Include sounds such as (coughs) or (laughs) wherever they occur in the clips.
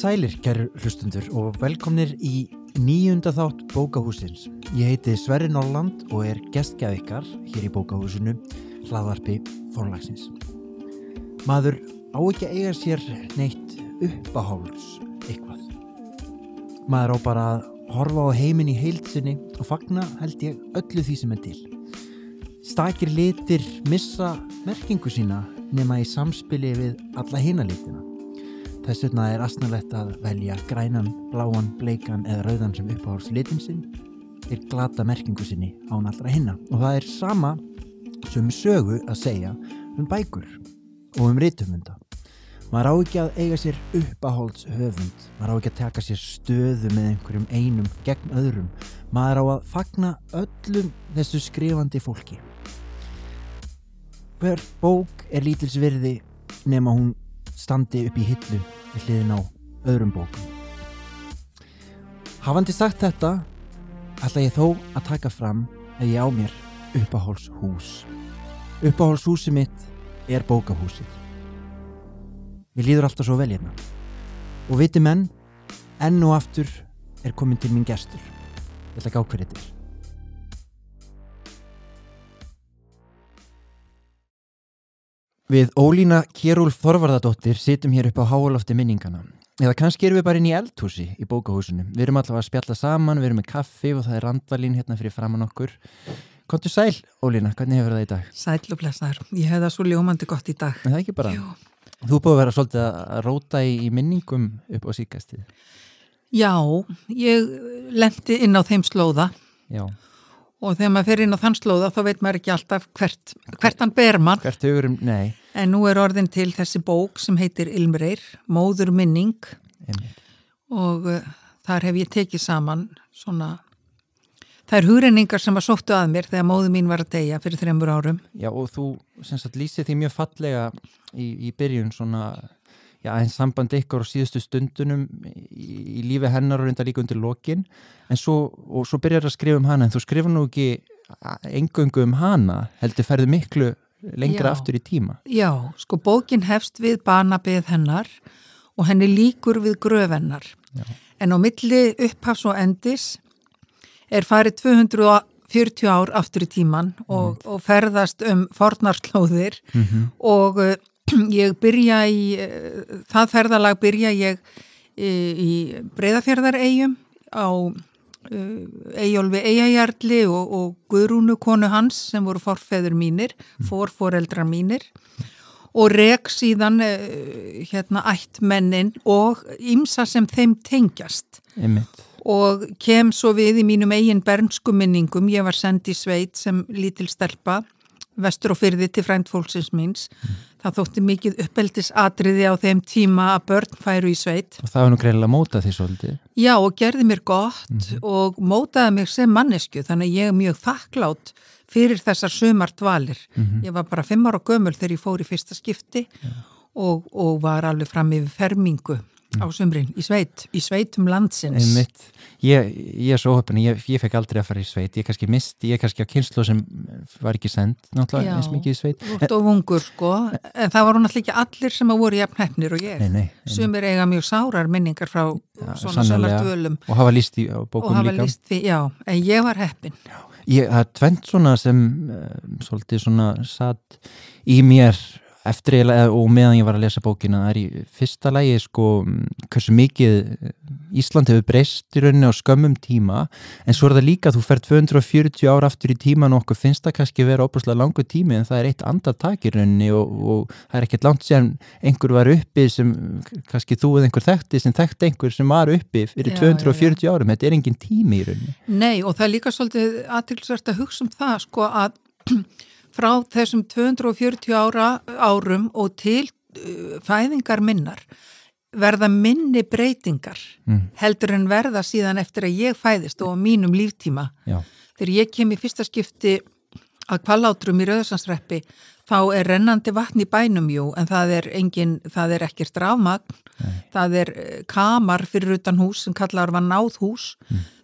sælir, kæru hlustundur, og velkomnir í nýjunda þátt bókahúsins. Ég heiti Sverri Norland og er gestgjað ykkar hér í bókahúsinu, hlaðvarpi fórlagsins. Maður á ekki að eiga sér neitt uppaháls eitthvað. Maður á bara að horfa á heiminn í heilsinni og fagna held ég öllu því sem er til. Stakir litir missa merkingu sína nema í samspili við alla hina litina. Þess vegna er asnalett að velja grænan, bláan, bleikan eða rauðan sem uppáhalds litin sinn er glata merkingu sinni án allra hinna og það er sama sem sögu að segja um bækur og um rítumunda. Maður á ekki að eiga sér uppáhalds höfund, maður á ekki að taka sér stöðu með einhverjum einum gegn öðrum, maður á að fagna öllum þessu skrifandi fólki. Hver bók er lítilsvirði nema hún standi upp í hillu við hliðin á öðrum bókum. Hafandi sagt þetta, ætla ég þó að taka fram að ég á mér uppahólshús. Uppahólshúsi mitt er bókahúsið. Mér líður alltaf svo vel hérna. Og viti menn, enn og aftur er komin til mín gestur. Ég ætla að gá hverju Við Ólína Kjærúlf Þorvarðardóttir situm hér upp á háalofti minningana. Eða kannski erum við bara inn í eldhúsi í bókahúsinu. Við erum allavega að spjalla saman, við erum með kaffi og það er randvalín hérna fyrir framann okkur. Kontur sæl, Ólína, hvernig hefur það í dag? Sæl og blessaður. Ég hef það svo ljómandi gott í dag. En það er ekki bara, Jú. þú búið að vera svolítið að róta í, í minningum upp á síkastið. Já, ég lendi inn á þeim slóða Já, og þegar maður fer inn á þann slóða þá veit maður ekki alltaf hvert, hvert hann ber mann. hvert hugurum, nei, En nú er orðin til þessi bók sem heitir Ilmreir, Móður minning einmitt. og uh, þar hef ég tekið saman svona, það er hugrenningar sem var sóttu að mér þegar móður mín var að deyja fyrir þreymur árum. Já, og þú sagt lýsið því mjög fallega í, í byrjun svona, já, en samband ykkur á síðustu stundunum í, í lífi hennar og reynda líka undir lokin, en svo, og svo byrjar að skrifa um hana, en þú skrifa nú ekki engöngu um hana, heldur ferðu miklu lengra Já. aftur í tíma. Já, sko bókin hefst við banabið hennar og henni líkur við gröf hennar. Já. En á milli upphafs og endis er farið 240 ár aftur í tíman og, og ferðast um fornarslóðir Mm og uh, (clears throat) ég byrja í, uh, það ferðalag byrja ég í, í breyðafjörðaregjum á uh, Eyjólfi Eyjajarli og, og Guðrúnu konu hans sem voru forfeður mínir, forforeldrar mínir. Og rek síðan uh, hérna ættmennin og ímsa sem þeim tengjast. Einmitt. og kem svo við í mínum eigin bernsku minningum, ég var send í sveit sem lítil stelpa vestur og fyrði til frændfólksins míns. Það þótti mikið uppeldis atriði á þeim tíma að börn færu í sveit. Og það var nú greinilega mótað því svolítið. já og gerði mér gott og mótaði mig sem mannesku þannig að ég er mjög þakklátt fyrir þessar sumar dvalir ég var bara fimm ára gömul þegar ég fór í fyrsta skipti og, og var alveg fram yfir fermingu á sumrin í sveit, í sveitum landsins Einmitt. Ég, ég er svo óhöfn, ég, ég fekk aldrei að fara í sveit, ég er kannski mist, ég er kannski á kynslu sem var ekki send, náttúrulega Já. eins mikið í sveit. Of ungur sko, en það voru náttúrulega ekki allir sem að voru jafn hefnir og ég. Nei, nei, nei. Sumir eiga mjög sárar minningar frá Já, svona sannarlega. sölar dvölum og hafa líst í bókum líka. líst því, já, en ég var heppin. Ég, það er tvent svona sem uh, svolítið svona satt í mér eftir eiginlega og meðan ég var að lesa bókina það er í fyrsta lægi sko hversu mikið Ísland hefur breyst í rauninni á skömmum tíma en svo er það líka að þú fer 240 ára aftur í tíman og okkur finnst það kannski vera opaslega langu tími en það er eitt andartak í rauninni og, og það er ekkert langt sér einhver var uppi sem kannski þú eða einhver þekkti sem þekkti einhver sem var uppi fyrir Já, 240 árum, þetta er engin tími í rauninni. Nei, og það er líka svolítið aðtilsvert að hugsa um það, sko, að (clears throat) frá þessum 240 ára árum og til uh, fæðingar minnar verða minni breytingar Mm. heldur en verða síðan eftir að ég fæðist og á mínum líftíma. Já, Þegar ég kem í fyrsta skipti að kvallátrum í Rauðsansreppi þá er rennandi vatn í bænum jú en það er, engin, það er ekkert rafmagn, það er eh, kamar fyrir utan hús sem kallar var náðhús,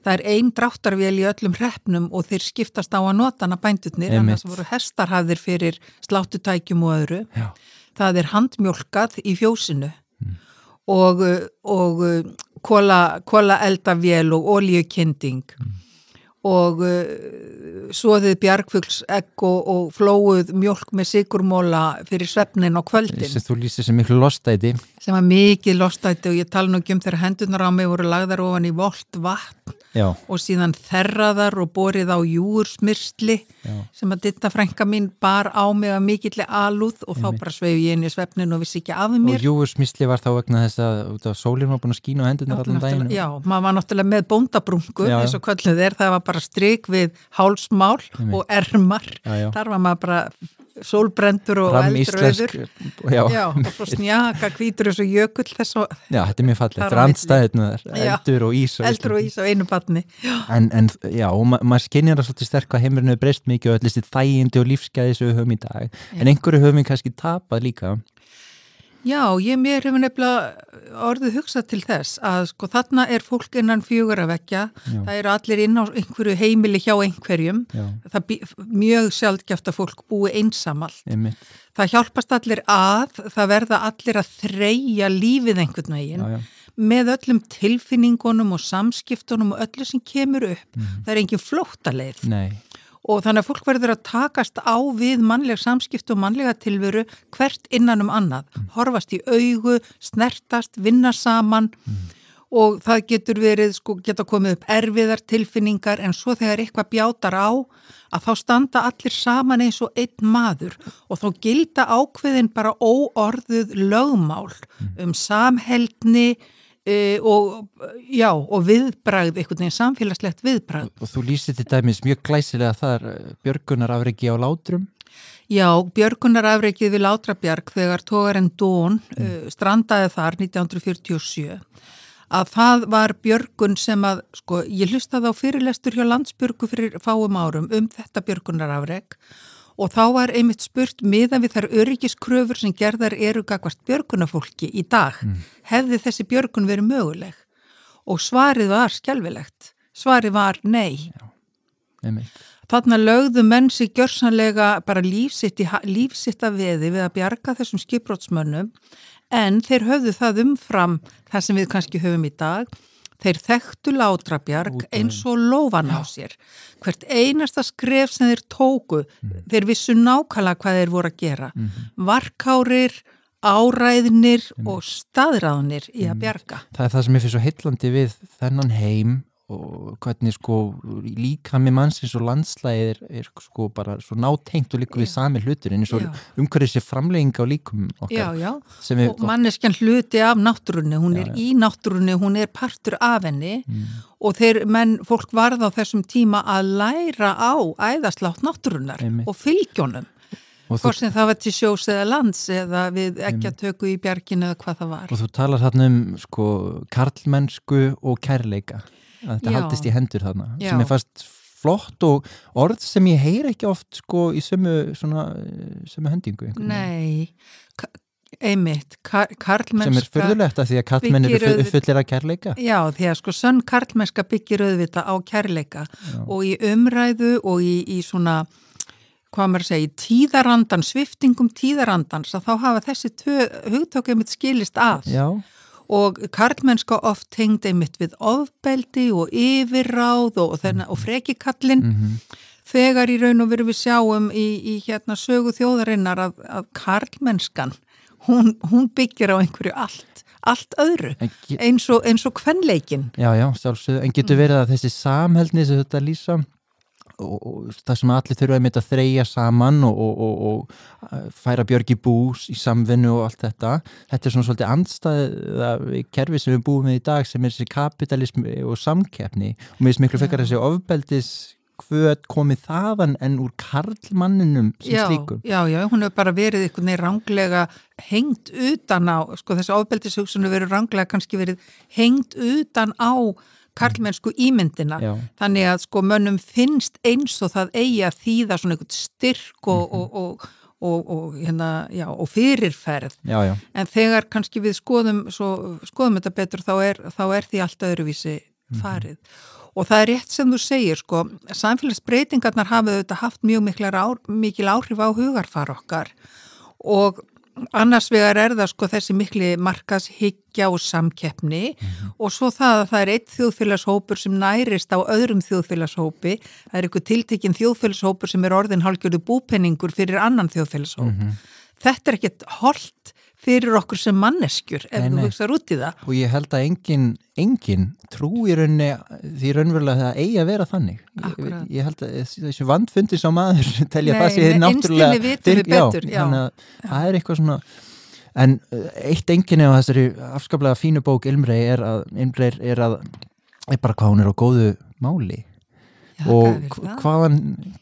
það er ein dráttarvél í öllum hreppnum og þeir skiptast á að nota hana bændutnir, annars voru hestarhafðir fyrir sláttutækjum og öðru. já, Það er handmjólkað í fjósinu. Og, og kóla, kóla eldavél og ólíukinding mm. Og uh, svoðið bjargfuglsegg og, og flóuð mjölk með sigurmóla fyrir svefnin og kvöldin. Þú lýsir sem miklu lostæti. Sem var mikið lostæti og ég tala nú ekki um þegar hendunar á mig voru lagðar ofan í volt vatn Já. og síðan þerraðar og borið á júursmyrsli sem að ditta frænka mín bar á mig að mikilli alúð og þá bara sveif ég inn í svefnin og vissi ekki af mér. Og júursmyrsli var þá vegna þess að sólinn var búin að skína á hendunar allan daginn? Já, maður var náttúrulega með bóndabrungu eins og kvölduð er, það var bara stryk við hálsmál og ermar, já, já. þar var maður bara sólbrendur og já, og svo snjaka kvítur og jökull þess og Já, þetta er mjög fallið, þetta er andstæðinu eldur og ís eldur og ís á einu batni en, en já, og ma maður skinnir það svolítið sterk að heimurinu er breyst mikið og allir þægindi og lífsgæði sem við höfum í dag, en einhverju höfum við kannski tapað líka Já, ég mér hefur nefnilega orðið hugsað til þess að sko þarna er fólk innan fjögur að vekja, Já. það eru allir inn á einhverju heimili hjá einhverjum, Já. það er mjög sjálfgeft að fólk búi einsamalt. Einmitt. Það hjálpast allir að, það verða allir að þreja lífið einhvern veginn Já, með öllum tilfinningunum og samskiptunum og öllu sem kemur upp. Mm. Það er engin flóttaleið. Nei og þannig að fólk verður að takast á við mannleg samskipt og mannlega tilveru hvert innan um annað, mm. horfast í augu, snertast, vinna saman mm. og það getur verið, sko, geta komið upp erfiðar tilfinningar en svo þegar eitthvað bjátar á að þá standa allir saman eins og einn maður og þá gilda ákveðin bara óorðuð lögmál mm. um samheldni, Uh, og, já, og viðbragð, einhvern veginn samfélagslegt viðbragð. Og þú lýsið til dæmis mjög glæsilega þar eh, björgunarafregi á látrum? Já, björgunarafregið við Látrabjarg þegar tógarinn Dón mm. uh, strandaði þar 1947 að það var björgun sem að, sko, ég hlustaði á fyrirlestur hjá landsbjörgu fyrir fáum árum um þetta björgunarafreg og þá var einmitt spurt miðan við þar öryggiskröfur sem gerðar eru gagvart björgunafólki í dag. Mm. Hefði þessi björgun verið möguleg? Og svarið var skjálfilegt. Svarið var nei. Já, Þarna lögðu menn sig gjörsanlega bara lífsitt, í, lífsitt að veði við að bjarga þessum skipbrótsmönnum en þeir höfðu það umfram það sem við kannski höfum í dag Þeir þekktu látrabjarg eins og lofan á sér. Hvert einasta skref sem þeir tóku, mm. þeir vissu nákvæmlega hvað þeir voru að gera. Mm -hmm. Varkárir, áræðinir mm. og staðræðinir í að bjarga. Það er það sem ég finnst svo heitlandi við þennan heim og hvernig sko líka með mannsins og landslæðið er, er sko bara svo nátengt og líka við sami hlutur en eins og umhverfið sé framlegginga og líkum okkar. Já, já, og manneskjan hluti af náttúrunni, hún já, er í náttúrunni, hún er partur af henni mm. og þeir, menn, fólk varða á þessum tíma að læra á æðaslátt náttúrunnar Einmitt. og fylgjónum. Hvort sem það var til sjós eða lands eða við ekki að tökku í bjarginu eða hvað það var. Og þú talar þarna um sko karlmennsku og kærleika þetta Já. haldist í hendur þarna Já. sem er fast flott og orð sem ég heyr ekki oft sko í sömu, svona, sömu hendingu Nei, einmitt Kar sem er förðulegt að því að karlmenn eru uppfullir að kærleika Já, því að sko sönn karlmennska byggir auðvita á kærleika Já. og í umræðu og í, í svona hvað maður segi, tíðarandan sviftingum tíðarandans að þá hafa þessi hugtökjum skilist að Já og karlmennska oft tengd einmitt við ofbeldi og yfirráð og, og frekikallin mm -hmm. þegar í raun og veru við sjáum í, í hérna sögu þjóðarinnar að, að karlmennskan hún, hún byggir á einhverju allt allt öðru, eins og, eins og kvenleikin. Já, já, sjálfsögðu, en getur verið að þessi samhældni sem þetta lýsa og, og það sem allir þurfa mynda að þreja saman og, og, og færa björg í bús í samvinnu og allt þetta. Þetta er svona svolítið andstæða kerfi sem við búum við í dag sem er þessi kapitalismi og samkeppni. Og mér finnst miklu fekkar þessi ofbeldis hvað komið þaðan en úr karlmanninum sem já, slíkum. Já, já, hún hefur bara verið eitthvað neyr ránglega hengt utan á, sko þessi ofbeldishugsun hefur verið ránglega kannski verið hengt utan á karlmennsku ímyndina Já. þannig að sko mönnum finnst eins og það eigi að þýða svona einhvern styrk og, mm -hmm. og, og, og hérna, já, fyrirferð já, já. en þegar kannski við skoðum, svo, skoðum þetta betur þá er, þá er því allt öðruvísi mhm. farið mm -hmm. og það er rétt sem þú segir sko, samfélagsbreytingarnar hafið þetta haft mjög mikil áhrif á hugarfar okkar og annars vegar er það sko þessi mikli markashyggja og samkeppni og svo það að það er eitt þjóðfélagshópur sem nærist á öðrum þjóðfélagshópi, það er eitthvað tiltekinn þjóðfélagshópur sem er orðin hálgjörðu búpenningur fyrir annan þjóðfélagshóp. Þetta er ekkert holdt fyrir okkur sem manneskjur ef Nei, þú nei. hugsaður út í það. og ég held að engin, engin trú í rauninni því raunverulega það eigi að vera þannig ég, ég held að þessi vandfundi sá maður (laughs) telja Nei, það sé nei, náttúrulega innst inni vitum við betur, já. þannig að það er eitthvað svona en uh, eitt enginni á þessari afskaplega fínu bók Ilmrei er að Ilmrei er að er bara hvað hún er á góðu máli Já, og hvaðan,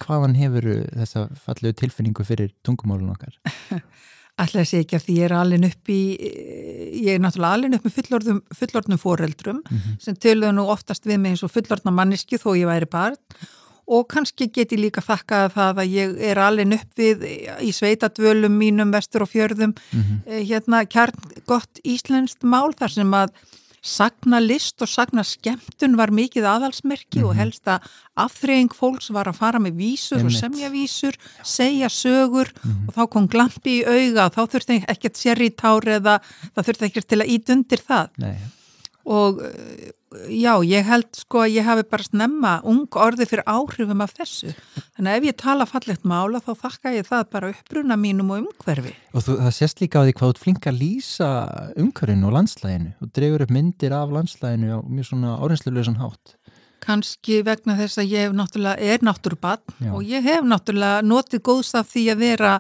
hvaðan hefur þessa fallegu tilfinningu fyrir tungumálun okkar (laughs) Ætlaði sé ekki að því ég er alin upp í, ég er náttúrulega alin upp með fullorðum, fullorðnum foreldrum sem töluðu nú oftast við mig eins og fullorðna manniski þó ég væri barn. Og kannski get ég líka þakkað það að ég er alin upp við í sveitadvölum mínum vestur og fjörðum eh, hérna kjarn gott íslenskt mál þar sem að sagna list og sagna skemmtun var mikið aðalsmerki og helst að afþreying fólks var að fara með vísur og Einmitt. semja vísur, segja sögur og þá kom glampi í auga og þá þurfti ekkert sér í tár eða það þurfti ekkert til að ít undir það. Nei, og já, ég held sko að ég hafi bara snemma ung orði fyrir áhrifum af þessu þannig að ef ég tala fallegt mála þá þakka ég það bara uppruna mínum og umhverfi Og þú, það sést líka á því hvað þú flink að lýsa umhverfinu og landslæginu. Þú dregur upp myndir af landslæginu á mjög svona áreinslulegsan hátt. kannski vegna þess að ég náttúrulega er náttúrubann og ég hef náttúrulega notið góðs af því að vera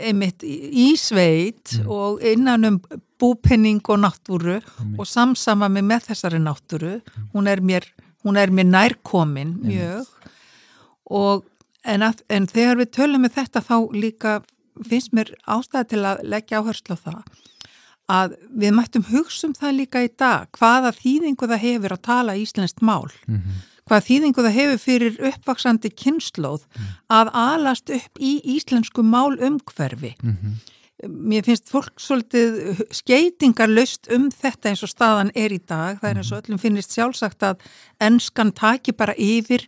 einmitt í sveit Mm. og innan um búpenning og náttúru og samsama mig með þessari náttúru. Hún er mér, hún er mér nærkomin mjög. Og en, að, en þegar við tölum með þetta þá líka finnst mér ástæði til að leggja áherslu á það að við mættum hugsa um það líka í dag hvaða þýðingu það hefur að tala íslenskt mál hvaða þýðingu það hefur fyrir uppvaksandi kynnslóð að alast upp í íslensku mál umhverfi mér finnst fólk svolítið skeitingar löst um þetta eins og staðan er í dag. Það er eins og öllum finnist sjálfsagt að enskan taki bara yfir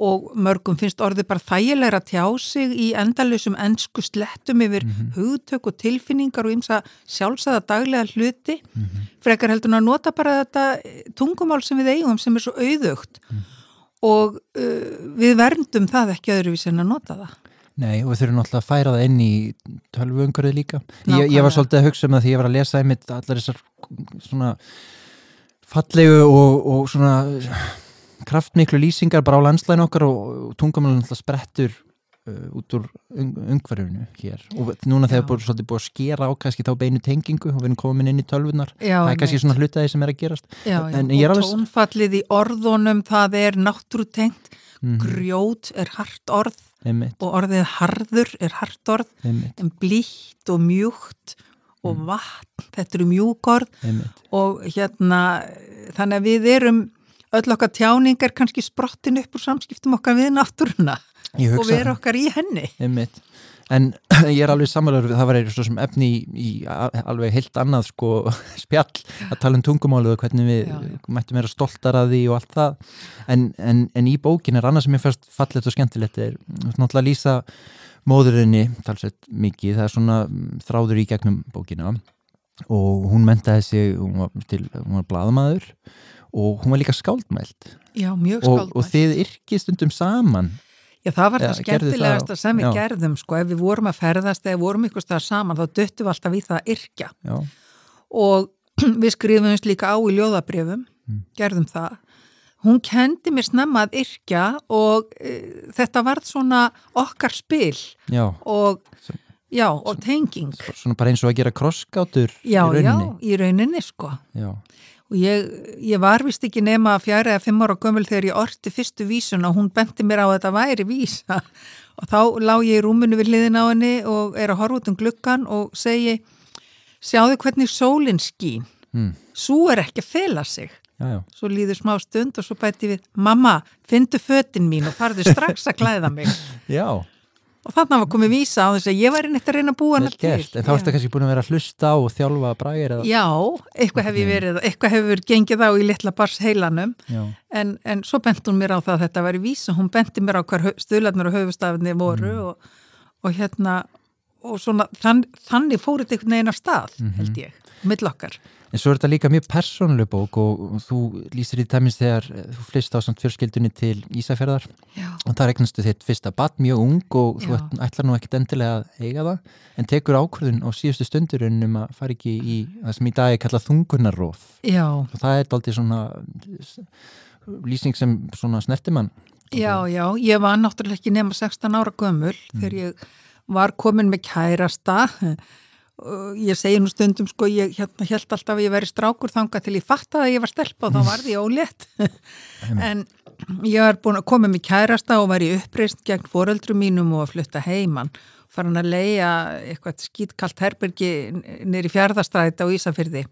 og mörgum finnst orðið bara þægilegra tjá sig í endalusum ensku slettum yfir hugtök og tilfinningar og ymsa sjálfsæða daglega hluti. Frekar heldur en að nota bara þetta tungumál sem við eigum sem er svo auðugt og uh, við verndum það ekki öðruvísi en að nota það Nei, og við þurfum náttúrulega að færa það inn í tölvuumhverfið líka. Ég, ég var svolítið að hugsa um það því ég var að lesa einmitt allar þessar svona fallegu og, og svona kraftmiklu lýsingar bara á landslæðin okkar og, tungumálun náttúrulega sprettur út úr um, umhverfinu hér. Og núna þegar búið svolítið búið að skera á kannski þá beinu tengingu og við erum komin inn í tölvunar. Já, það er kannski svona hlutaði sem er að gerast. Já, já, En ég er alveg- tónfallið í orðunum það er náttúrutengt, Mhm. grjót er hart orð Einmitt, og orðið harður er hart orð, einmitt, en blítt og mjúkt og Mhm. vatn, þetta eru mjúk orð einmitt. og hérna þannig að við erum öll okkar tjáningar kannski sprottin upp úr samskiptum okkar við náttúruna og erum okkar í henni. Einmitt. En (clears throat) ég er alveg samanlegur, það var eitthvað sem efni í, í alveg heilt annað sko (laughs) spjall að tala um tungumálið og hvernig við Já, já. mættum vera stoltar að því og allt það. En, en, en í bókin er annað sem ég fyrst fallet og skemmtilegt er náttúrulega að lýsa móðurinni talsett mikið, það er svona þráður í gegnum bókina og hún mentaði sig, hún var, til, hún var blaðamaður og hún var líka skáldmælt Já, mjög og, skáldmælt. og þið yrkið stundum saman Já, það var Já, það gerðu skemmtilegasta það- sem við já. gerðum, sko, ef við vorum að ferðast eða vorum ykkur staðar saman, þá döttum við alltaf í það að yrkja Já, og (clears throat) við skrifumst líka á í ljóðabrifum, Mm. gerðum það. Hún kendi mér snemma að yrkja og e, þetta varð svona okkar spil já, og, já, og tenging. svona bara eins og að gera krossgátur Já, í já, rauninni. í rauninni, sko. Já, Og ég, ég var vist ekki nema fjara eða fimm ára gömul þegar ég orti fyrstu vísun og hún benti mér á að þetta væri vísa. (laughs) Og þá lá ég í rúminu við hliðin á henni og er að horfa út um gluggan og segi sjáðu hvernig sólinn skín? Mm. svo er ekki að fela sig. Já, já. svo líður smá stund og svo bæti við mamma, fyndu fötin mín og farðu strax að klæða mig. (laughs) Já, og þarna var komið vísa á þess að ég væri neitt að reyna að búa hana til. En þá ertu kannski búin að vera að hlusta á og þjálfa bræðir eða... Já, eitthvað hef ég verið, eitthvað hefur gengið á í litla bars heilanum en, en svo bent hún mér á það að þetta væri vísa, hún benti mér á hver stuðlarnir og höfustafinni voru Mm. og, og hérna og svona, þann, þannig fór þetta einhvern veginn af stað, mm -hmm. held ég, mill okkar. En svo er þetta líka mjög persónuleg bók og þú lýsir í tæmis þegar þú flist á samt fjörskildunni til Ísafjörðar Já. og það regnastu þitt fyrsta bat mjög ung og Já. þú ætl- ætlar nú ekkit endilega að eiga það en tekur ákvörðun á síðustu stundurinn um að fara ekki í það sem í dag er kallað þungunarróf Já, og það er aldrei svona lýsing sem svona snertimann já, já, ég var náttúrulega ekki nema 16 ára gömul þegar ég var komin með kærasta ég segi nú stundum sko, ég hérna, held alltaf að ég veri strákur þanga til ég fattaði að ég var stelpa og þá var því ólétt. En ég var búin að koma með kærasta og var í uppreist gegn foreldrum mínum og að flutta heimann farin að leia eitthvað skýtkalt herbergi nýri fjárðastræti á Ísafyrði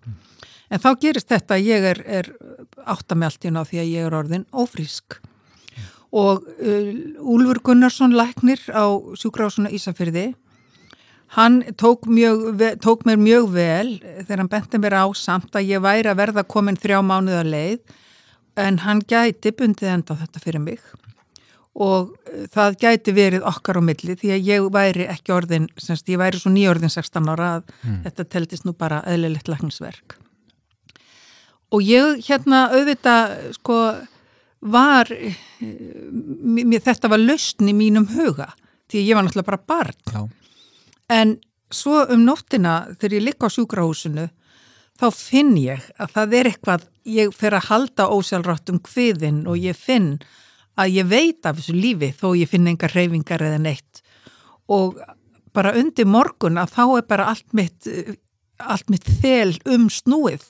en þá gerist þetta að ég er, er átta með allt í ná því að ég er orðin ófrísk. Og uh, Úlfur Gunnarsson læknir á sjúkrásuna Ísafyrði hann tók, mjög, tók mér mjög vel þegar hann benti mér á samt að ég væri að verða komin þrjá mánuða leið en hann gæti bundið enda þetta fyrir mig. Og uh, það gæti verið okkar á milli því að ég væri ekki orðin, semst ég væri svo nýjorðin 16 ára að þetta teldist nú bara eðlilegt lækningsverk og ég hérna auðvitað sko var eh, mér, þetta var lausn í mínum huga því að ég var náttúrulega bara barn. Já, en svo um nóttina þegar ég ligg á sjúkrahúsinu þá finn ég að það er eitthvað ég fer að halda ósjálfrátt um kviðin og ég finn að ég veit af þessu lífi þó ég finn engar reyfingar eða neitt. Og bara undir morgun að þá er bara allt mitt allt mitt þel um snúið.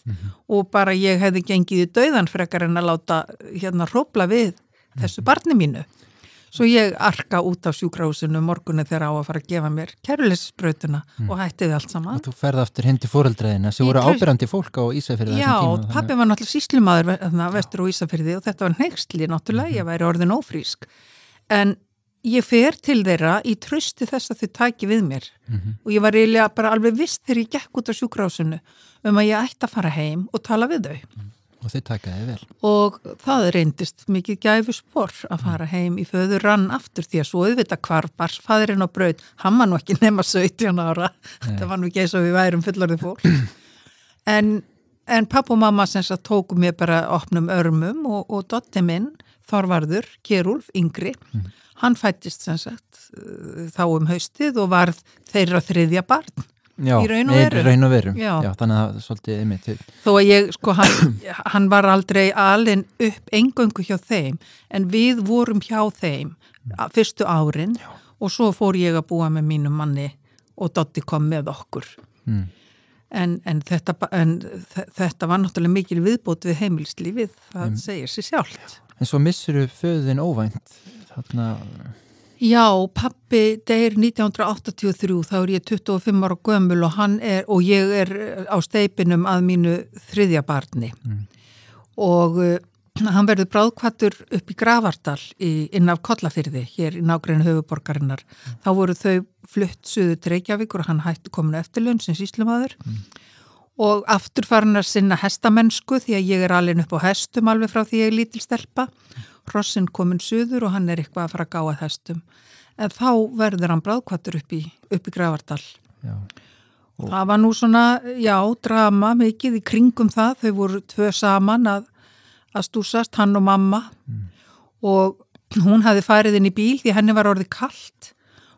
Og bara ég hefði gengið í dauðan frekar en að láta hérna hrópla við þessu barni mínu. Svo ég arka út af sjúkrahúsinu morgunni þegar á að fara að gefa mér kæruleysisbrautuna og hætti við allt saman. og þú ferð aftur hindi fóreldræðina sem voru ábyrrandi fólk á Ísafjörði Já, pappi var náttúrulega síslumadur þarna, vestur og Ísafyrði og þetta var neyksli náttúrulega, ég væri orðin ófrísk. En ég fer til þeirra í trösti þess að þau tæki við mér og ég var eiginlega bara alveg vist þegar ég gekk út af sjúkrahúsinu um að ég ætti að fara heim og tala við þau. Og þau takaði vel. Og það reyndist mikið gæfu spor að fara heim í föður rann aftur því að svo auðvitað hvar barsfæðurinn á braut, hann var nú ekki nema 17 ára, þetta var nú ekki eins og við værum fullorðið fólk. (clears throat) En, en papp og mamma sem sagt tóku mér bara opnum örmum og, og dotti minn, Þorvarður Kjærúlf, yngri, hann fættist sem sagt uh, þá um haustið og varð þeirra þriðja barn Já, Í raun og veru. raun og veru. Já. þannig að það er svolítið einmitt þó að ég, sko, hann, (coughs) hann var aldrei alin upp engöngu hjá þeim en við vorum hjá þeim að fyrstu árin og svo fór ég að búa með mínum manni og Dotti kom með okkur Mm. en, en, þetta, en þe- þetta var náttúrulega mikil viðbót við heimilslífið, það segir sér sjálft En svo missuru föðin óvænt þarna, Já, pappi deyr 1983, þá er ég 25 ára gömul og hann er, og ég er á steipinum að mínu þriðja barni. Og uh, hann verður bráðkvattur upp í Gravardal í, inn af Kollafyrði, hér í nágreinu höfuborgarinnar. Þá voru þau flutt suðu til Reykjavíkur og hann hætti kominu eftirlun sem síslumadur og aftur farin að sinna hestamennsku því að ég er alveg upp á hestum alveg frá því ég er lítil stelpa. Rossin komin suður og hann er eitthvað að fara að gáa að hestum. En þá verður hann bráðkvattur upp í, upp í Gravardal. já, Það var nú svona, já, drama mikið í kringum það. Þau voru tvö saman að, að stúsast, hann og mamma. Og hún hafi farið inn í bíl því henni var orðið kallt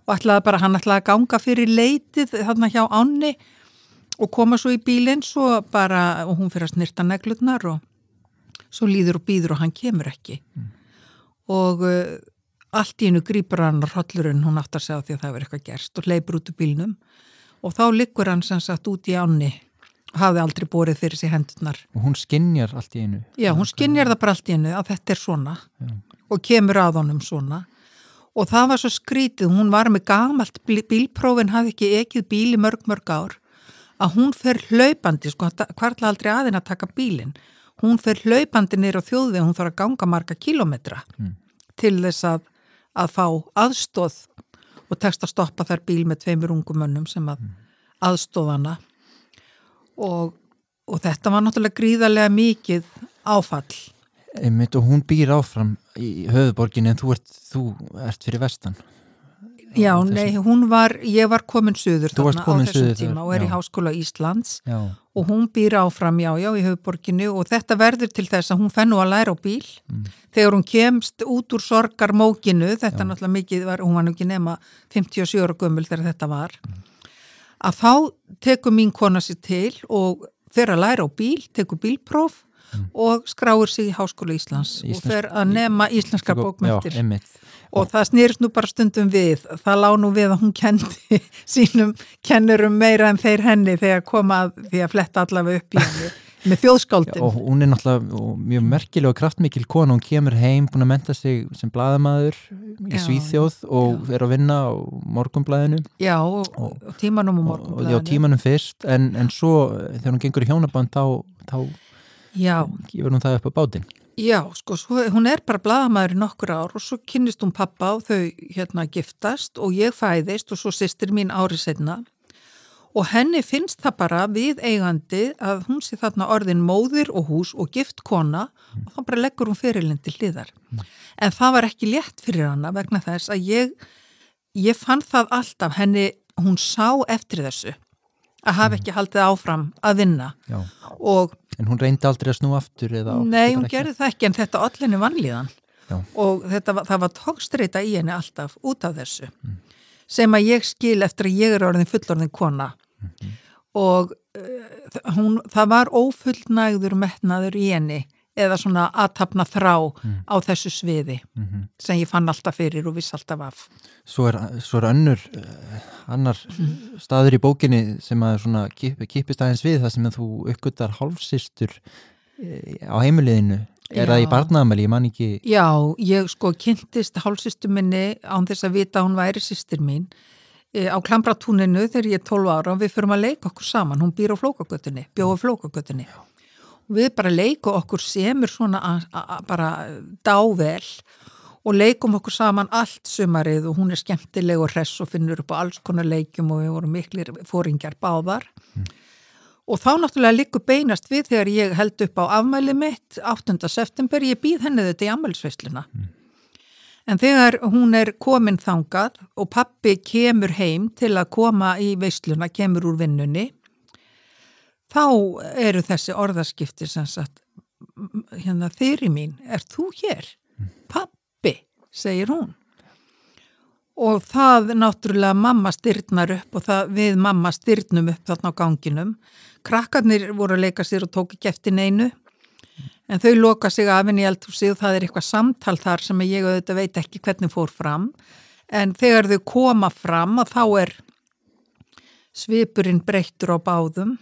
og ætlaði bara, hann ætlaði að ganga fyrir leitið þarna hjá ánni og koma svo í bílinn svo bara, og hún fyrir að snirta neglutnar og svo líður og býður og hann kemur ekki. Og uh, allt í hennu grýpur hann hrollurinn, hún áttar sig á því að það verður eitthvað gerst og hleypur út úr bílnum. Og þá liggur hann sem sagt út í ánni hafði aldrei borið fyrir sig hendurnar. og hún skinjar allt í einu. Já, hún skinnjar það bara allt í hennu að þetta er svona og kemur að honum svona. Og það var svo skrítið, hún var með gamalt bíl- bílprófin, hafði ekki ekið bíl í mörg mörg ár, að hún fer hlaupandi, sko, hvarla aldrei aðeins að taka bílinn, hún fer hlaupandi nýr á þjóðveg, hún þarf að ganga marga kílometra til þess að, að fá aðstóð og tekst að stoppa þær bíl með tveimur ungumönnum sem að aðstóðana og, og þetta var náttúrulega gríðarlega mikið áfall. Einmitt og hún býr áfram í höfuborgin en þú ert, þú ert fyrir vestan. Já, nei, hún var, ég var komin söður þarna á þessum tíma og er í já. Háskóla Íslands. Já, og hún býr áfram, já, já, í höfuborginu og þetta verður til þess að hún fennu að læra á bíl Mm. þegar hún kemst út úr sorgarmókinu, þetta náttúrulega mikið var, hún var nú ekki nema 57 ára gömul þegar þetta var, Mm. að þá tekur mín kona sér til og fer að læra á bíl, tekur bílpróf og skráir sig í Háskóla Íslands og Mm. Íslensk- fer að nema íslenskar bókmyndir Já, einmitt. og það snýrst nú bara stundum við. Það lá nú við að hún kendi (laughs) sínum kennurum meira en þeir henni þegar koma að því að fletta allavega upp í henni (laughs) með Já, þjóðskáldin og hún er náttúrulega og mjög merkileg og kraftmikil kona, hún kemur heim búin að menta sig sem blaðamaður í Já, Svíþjóð og er að vinna á morgunblæðinu já, og, og tímanum og og, og já, tímanum fyrst. En, en svo eh, þegar hún gengur í hjónaband þá, þá já, gefur hún það upp á bátinn já, sko, svo, hún er bara blaðamaður í nokkur ár og svo kynnist hún pappa og þau hérna giftast og ég fæðist og svo sýstir mín ári setna og henni finnst það bara við eigandi að hún sé þarna orðin móðir og hús og gift kona og þá bara leggur hún fyrirlinn til hliðar. En það var ekki létt fyrir hana vegna þess að ég, ég fann það alltaf henni, hún sá eftir þessu að hafa ekki haldið áfram að vinna já. og en hún reyndi aldrei að snú aftur eða átti nei, hún gerði það ekki en þetta allinni vanlíðan. Já. og þetta, var- það var tókstreita í henni alltaf út af þessu. Sem að ég skil eftir að ég er orðin fullorðin kona. Og uh, hún, það var ófullnægður metnaður í henni eða svona aðtapna þrá á þessu sviði Mhm. sem ég fann alltaf fyrir og viss alltaf af. Svo er, svo er önnur uh, annar staður í bókinni sem að svona kip, kipist aðeins við það sem að þú uppgötar hálfsistur uh, á heimileginu er það í Já. barnaðamæli, ég man ekki. Já, ég sko kynntist hálsistu minni án þess að vita að hún væri sýstir mín e, á Klambratúninu þegar ég er 12 ára og við förum að leika okkur saman, hún býr á flókagötunni, bjóða flókagötunni. Og við bara leikum okkur semur svona a, a, a, bara dável og leikum okkur saman allt sumarið og hún er skemmtileg og hress og finnur upp á alls konar leikum og við vorum miklir fóringjar báðar. Og þá náttúrulega liggur beinast við þegar ég held upp á afmæli mitt 8. september, ég býð henni þetta í afmælisveisluna. En þegar hún er komin þangað og pappi kemur heim til að koma í veisluna, kemur úr vinnunni, þá eru þessi orðaskipti sem sagt, "M- hérna þeirri mín, er þú hér? Pappi, segir hún. Og það náttúrulega mamma styrnar upp og það, við mamma styrnum upp þarna á ganginum. Krakkarnir voru að leika sér og tók ekki eftir neinu. En þau loka sig af henni í eldhúsi og það er eitthvað samtal þar sem ég auðvitað veit ekki hvernig fór fram. En þegar þau koma fram að þá er svipurinn breyttur á báðum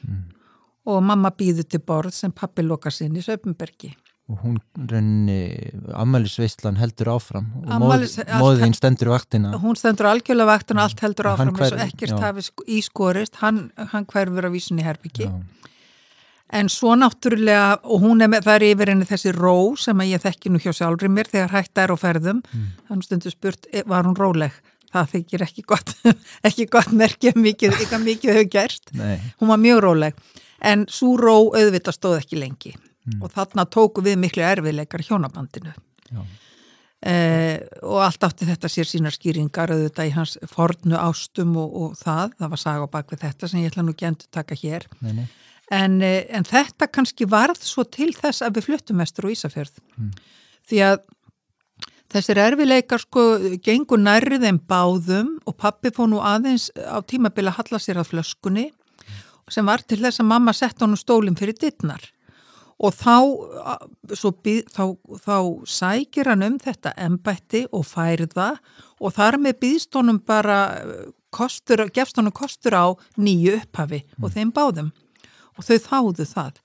og mamma býður til borð sem pappi loka sinni í Söpumbergi. og hún rauninni ammælisveislan heldur áfram og móð, móðin stendur vaktina Hún stendur algjörlega vakt og allt heldur hann áfram eins og ekkert já. hafi sk- ískorist, hann, hann hverfur á vísun í herbyggi. Já. En svo náttúrulega, og hún er með, það er yfir henni þessi ró sem að ég þekki nú hjá sjálfri mér þegar hægt er á ferðum. Þannig stundu spurt, e, var hún róleg? Það þykir ekki gott, (laughs) ekki gott merkja mikið, eitthvað mikið hefur gerst. Nei, Hún var mjög róleg. En svo ró auðvitað stóð ekki lengi. Og þarna tóku við miklu erfiðleikar hjónabandinu. Eh, og allt átti þetta sér sínar skýringar auðvitað í hans fornu ástum og, og það, það var saga á bakvið þetta sem ég ætla nú ekki endur taka hér. Nei, nei. En, eh, en þetta kannski varð svo til þess að við fluttum vestur á Ísafjörð. Því að þessir erfileikar sko gengur nærrið þeim báðum og pappi fór nú aðeins á tímabili að halla sér að flöskunni sem var til þess að mamma sett honum stólinn fyrir dittnar og þá, svo, þá, þá sækir hann um þetta embætti og færða og þar með býðst honum bara eh, kostur, gefst honum kostur á nýju upphafi og þeim báðum. Og þau þáðu það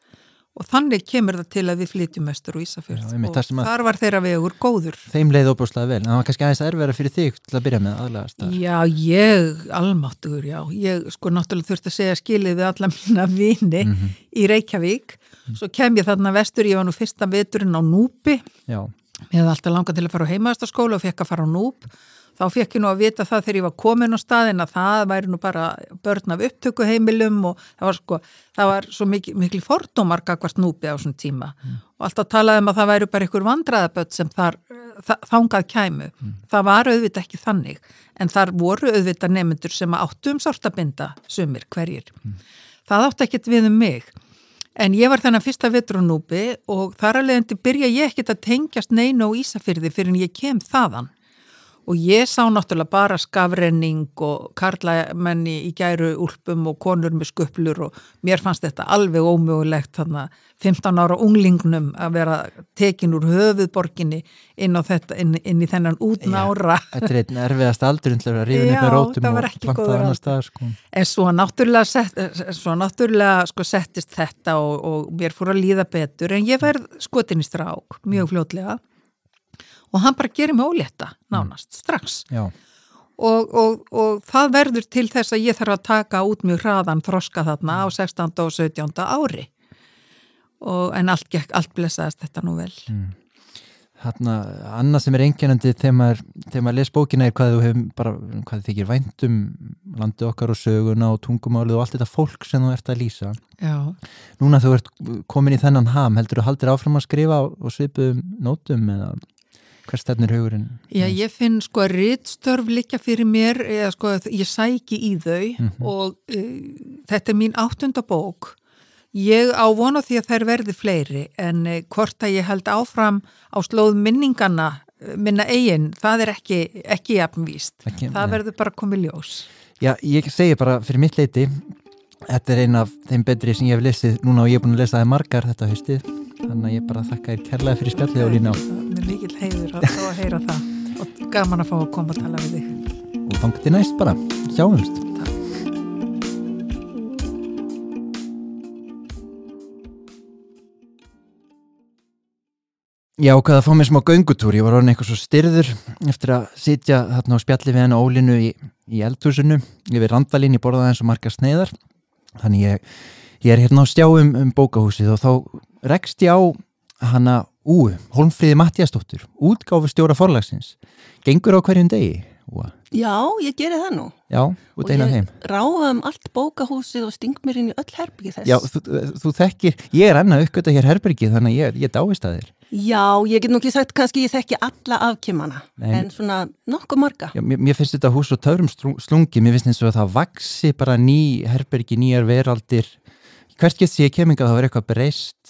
og þannig kemur það til að við flytjum mestur og Ísafjörð. Já, og þar var þeirra vegur góður. Þeim leið óbúslega vel, en það var kannski aðeins erfæra fyrir þig til að byrja með aðlagast þar. Já, ég, almáttugur, já, ég sko náttúrulega þurfti að segja skilið við alla mína vini Mhm. í Reykjavík, svo kem ég þarna vestur, ég var nú fyrsta veturinn á Núpi, Já, ég hefði alltaf langað til að fara á heimaðastaskóla og fekk að fara á Núp, þá fekk ég nú að vita það þegar ég var komin á staðin að það væri nú bara börn af upptökuheimilum og það var sko, það var svo mikil, mikil fordómar gagvart Núpi á svona tíma og alltaf talaði um að það væri bara einhver vandræðaböld sem þar, þángað kæmu. Mm. Það var auðvitað ekki þannig en þar voru auðvitað nefnendur sem áttu um sortabinda sumir hverjir. Mm. Það átti ekkit við um mig en ég var þennan fyrsta vetrunúpi og þar að leiðandi byrja ég ekkit að tengjast neina og Ísafyrði fyrir en ég kem þaðan og ég sá náttúrulega bara skafrenning og karlamenni í gæru úlpum og konur með skuplur og mér fannst þetta alveg ómögulegt þannig að 15 ára unglingnum að vera tekin úr höfuðborginni inn, þetta, inn, inn í þennan útnára. Ja, Þetta er einn erfiðast aldur að rífa upp með rótum og planta annar stað sko. En svo náttúrulega, sett, svo náttúrulega sko, settist þetta og, og mér fór að líða betur en ég verð skotin í strák mjög fljótlega og hann bara gerir mig ólétta nánast, mm. strax og, og, og það verður til þess að ég þarf að taka út mjög hraðan þroska þarna á 16. Mm. og 17. ári og, en allt, allt blessaðist þetta nú vel mm. Þarna, annað sem er enginandi þegar maður, maður les bókina er hvað þú hefur bara, hvað þykir væntum landi okkar og söguna og tungumálið og allt þetta fólk sem þú ert að lýsa Já. Núna þú ert komin í þennan ham, heldur þú haldir áfram að skrifa og svipuðum nótum eða Hver stefnir hugurinn? Já, ég finn sko að rittstörf líka fyrir mér, eða sko að ég sæki í þau mm -hmm. og uh, þetta er mín áttunda bók. Ég á vona því að þær verði fleiri en uh, hvort að ég held áfram á slóð minningana uh, minna eigin, það er ekki, ekki jafnvíst. Ekki, það ne. verður bara komið ljós. Já, ég segi bara fyrir mitt leiti, þetta er eina af þeim betri sem ég hef lesið núna og ég er búin að lesa það margar þetta haustið þannig að ég bara þakka þér kærlega fyrir spjallið og lína á Mér mikil heiður að, að heyra það. Og gaman að fá að koma að tala við þig. Og þangt til næst bara, sjáumst. Takk. Já, hvað að fá mér smá göngutúr, ég var orðin eitthvað svo styrður eftir að sitja þarna á spjalli við henn og ólinu í, í eldhúsinu yfir randalín, ég borðaði eins og marga sneiðar. Þannig ég, ég er hérna á stjáum um bókahúsið og þá rekst ég á hana Ú, Holmfríði Mattiastóttur, útgáfi stjóra forlagsins. Gengur á hverjum degi? Úa. Já, ég gerir það nú. Já, út eina þeim. Og ég ráða um allt bókahúsið og sting mér inn í öll herbyggi þess. Já, þú, þú þekkir, ég er enna uppgötta hér herbyggi þannig að ég, ég dáist að þér. Já, ég get nú ekki sagt kannski ég þekki alla afkjömmana, en svona nokkuð marga. Já, mér, mér finnst þetta hús og törum slungi, mér finnst eins og það vaksi bara ný herbyggi, nýjar veraldir. Hvert getur keminga að það verður eitthvað breyst?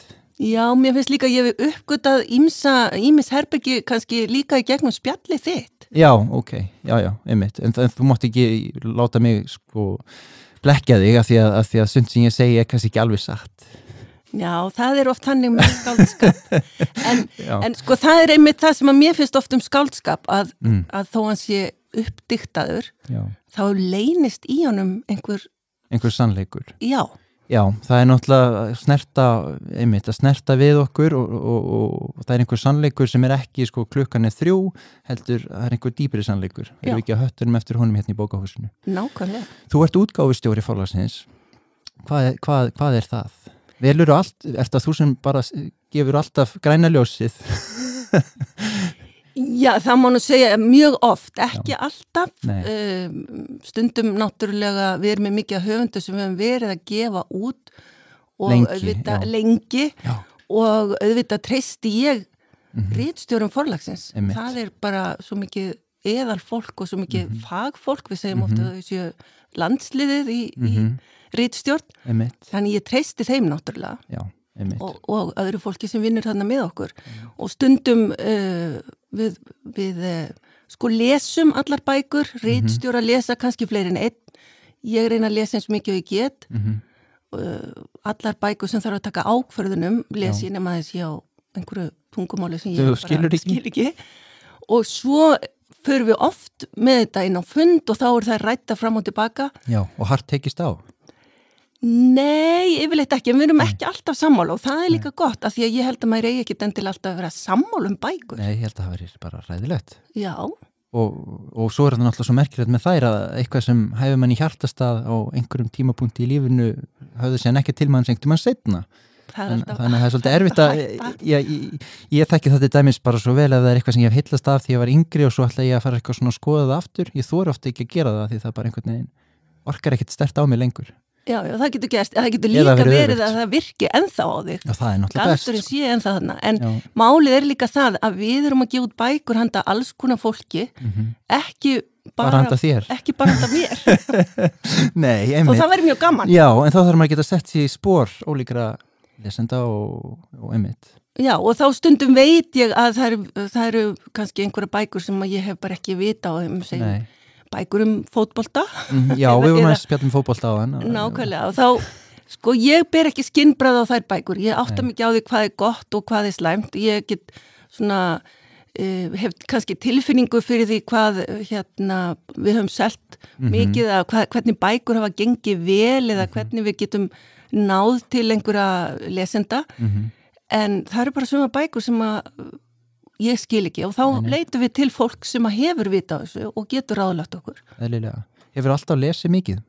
Já, mér finnst líka að ég hef uppgötað ímis herbyggi kannski líka í gegnum spjalli þitt. Já, ok, já, já, einmitt. En, en þú mátt ekki láta mig sko blekja þig af því að, að, að sund sem ég segi er kannski ekki alveg satt. Já, það er oft hannig með skáldskap. (laughs) En, en sko það er einmitt það sem að mér finnst oft um skáldskap að, mm. að þó hans ég uppdiktaður, já. þá leynist í honum einhver... Einhver sannleikur. Já. Já, það er náttúrulega snerta, einmitt, að snerta við okkur og, og, og það er einhver sannleikur sem er ekki sko klukkan er þrjú, heldur það er einhver dýpri sannleikur. Erum við ekki að höttunum eftir honum hérna í bókahúsinu? Nákvæmlega. Þú ert útgáfustjóri fólagsins. Hvað, hvað, hvað er það? Velur allt, er það þú sem bara gefur alltaf græna ljósið? (laughs) Já, það má nú segja mjög oft, ekki Já. alltaf um, stundum náttúrulega við erum með mikið höfundu sem við hefum verið að gefa út og lengi, auðvitað lengi og auðvitað treysti ég mm -hmm. rítstjórum forlagsins Einmitt. það er bara svo mikið eðal fólk og svo mikið mm -hmm. fagfólk við segjum mm -hmm. ofta að þessu landsliðið í, í mhm. rítstjórn þannig ég treysti þeim náttúrulega Já og, og öðru fólki sem vinnur þarna með okkur og stundum uh, við, við uh, sko lesum allar bækur mm -hmm. lesa kannski fleiri en einn ég reyna að lesa eins mikið og ég get mm -hmm. allar bækur sem þarf að taka ákverðunum les ég nema þessi á einhverju tungumáli sem ég bara ekki. skil ekki og svo förum við oft með þetta inn á fund og þá er það rætta fram og tilbaka Já, og hart tekist á Nei, yfirleitt ekki, við erum ekki alltaf sammála og það er líka Nei. gott af því að ég held að maður eigi ekki den til alltaf að vera sammála um bækur. Nei, ég held að það veri bara ræðilegt. Já. Og, og svo er þetta náttúrulega svo merkilegt með þær að eitthvað sem hæfur mann í hjartastað á einhverjum tímapunkti í lífinu hafðu sér nekki til mann sengt um hann setna. Þannig að það er svolítið (laughs) erfitt að ég, ég, ég þekki þetta dæmis bara svo vel að það er eitthvað sem ég hef hillast af því að ég var yngri og svo ætla ég að fara eitthvað svona að skoða það aftur ég þóru ofta ekki að gera það því það bara einhvern veginn orkar ekkert stert á mig lengur Já, já, það getur gerst, það getur líka verið verið að það virki ennþá á þig. Já, það er náttúrulega best. Galdurinn sé ennþá þarna, en Já. málið er líka það að við erum að gefa út bækur handa alls konar fólki, ekki bara, Bara handa þér. ekki bara handa mér (laughs) Nei, og einmitt. það verður mjög gaman. Já, en þá þarf maður að geta sett sér í spór ólíkra lesenda og, og einmitt. Já, og þá stundum veit ég að það eru, það eru kannski einhverja bækur sem ég hef bara ekki vita á þeim, segjum, Nei. Bækur um fótbolta, Mhm, Já, við vorum að spjalla um fótbolta á þann. nákvæmlega, og þá, sko, ég ber ekki skinnbræð á þær bækur, ég átta mikið á því hvað er gott og hvað er slæmt, ég get svona, uh, hef kannski tilfinningu fyrir því hvað, hérna, við höfum selt Mhm. mikið að hvað, hvernig bækur hafa gengið vel eða hvernig við getum náð til einhverja lesenda, Mhm. en það eru bara svona bækur sem að ég skil ekki og þá Nei, leitum við til fólk sem að hefur vita á þessu og getur ráðlagt okkur. Eðlilega. Hefur alltaf lesið mikið?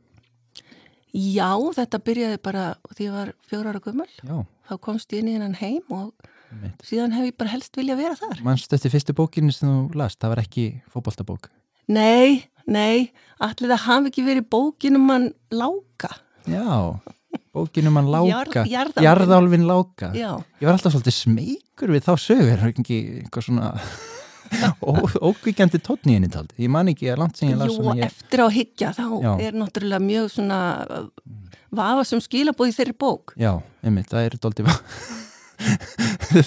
Já, þetta byrjaði bara því ég var fjóra ára gummul, Já, þá komst ég inn í hennan heim og einmitt. síðan hef ég bara helst vilja vera þar. Manstu eftir fyrstu bókinni sem þú last, það var ekki fótboltabók. Nei, nei, allir það hafi ekki verið bókinum mann láka. Já, bókinum hann láka. Jarð-. Jarðálfin láka. Já, Ég var alltaf svolítið smeykur við þá sögur, ekki eitthvað svona (laughs) ókvíkjandi tónn í henni taldi. Ég man ekki að langt sem ég las jú, ég... eftir á higgja þá Já. er náttúrulega mjög svona vafa sem skilabóð í þeirri bók. Já, einmitt, það er dóldi (laughs)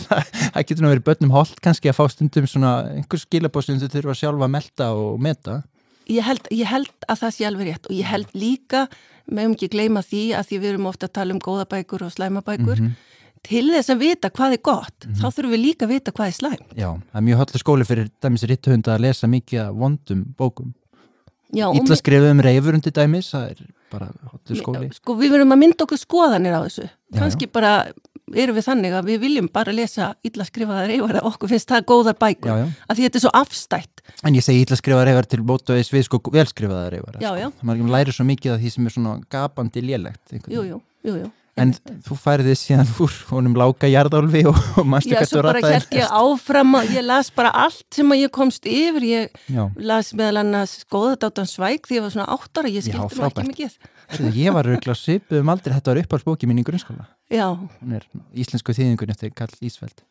það, það getur nú verið börnum holdt kannski að fá stundum svona einhver skilabóð sem þú þurfa sjálfa að melta og meta. Ég held, ég held að það sé alveg rétt og ég held líka, meðum ekki gleyma því að því við erum ofta að tala um góða bækur og slæma bækur, Mhm. til þess að vita hvað er gott, þá þurfum við líka að vita hvað er slæm. Já, það er mjög höllu skóli fyrir dæmis ritthunda að lesa mikið af vondum bókum. Ítla skrifum um reyfur undir dæmis, það er bara höllu skóli. Sko við verum að mynda okkur skoðanir á þessu. Já, Kanski bara erum við þannig að við viljum bara lesa illa skrifaða reyfara okkur finnst það góðar bækur. Já, já. Að því þetta er svo afstætt. En ég segi ítla skrifa reyfar til mótaðis við sko velskrifaða reyfar. Já, sko. Maður læri svo mikið af því sem er svona gapandi lélegt. einhvern Jú, veginn. jú, jú, jú. En þú færið síðan úr honum láka jarðálfi og, og manstu Já, hvert svo þú bara held ég áfram að ég las bara allt sem að ég komst yfir. Ég Já, las meðal annars góðadátan svæk því ég var svona áttara, ég Já, skildi nú ekki mikið. Heyrðu, ég var auðvitað svipuð um aldrei, þetta var uppáhaldsbóki mín í grunnskóla. Já, Hún er íslensku þýðingun eftir Karl Ísfeld.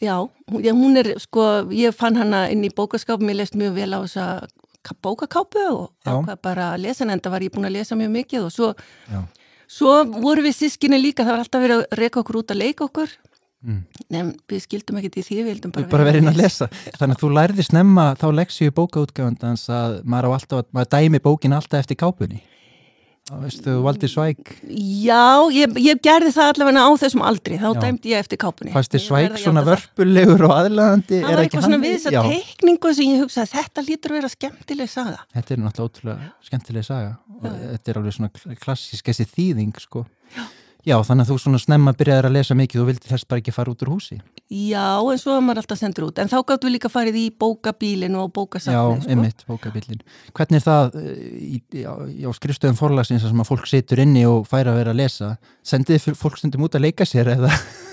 já, hún- já, er sko, ég fann hana inn í bókaskapum, ég leist mjög vel á þessa ka- bókakápu og Já. ákvað bara að lesa en enda var ég búin að lesa mjög mikið og svo Já. Svo voru við sískinni líka, það var alltaf verið að reyka okkur út að leika okkur. Mm. Nefn, við skildum ekkert í því, við vildum bara, Bara, bara verið inn að lesa. Þannig að þú lærði snemma þá leksju í bókaútgjöfandans að maður alltaf, að- maður dæmi bókin alltaf eftir kápunni. Veistu, þú valdi svæk, Já, ég, ég gerði það allavega á þessum aldri, þá Já. dæmdi ég eftir kápunni. Ég svæk svona vörpulegur og aðlaðandi? Það var eitthvað svona við þess að teikningu sem ég hugsaði, þetta lítur að vera skemmtileg saga. Þetta er náttúrulega ótrúlega skemmtileg saga og þetta er alveg svona klassísk þessi þýðing sko. Já. Þannig að þú svona snemma byrjaðir að lesa mikið og vildi þess bara ekki fara út úr húsi. Já, en svo var maður alltaf sendur út. En þá gáttu við líka farið í bókabílin og Já, bókasafnin, sko. einmitt, bókabillin. Hvernig er það eh, í, á, á skrifstöðum forlagsins að fólk situr inni og fær að vera að lesa? Sendið fólk stundum út að leika sér eða,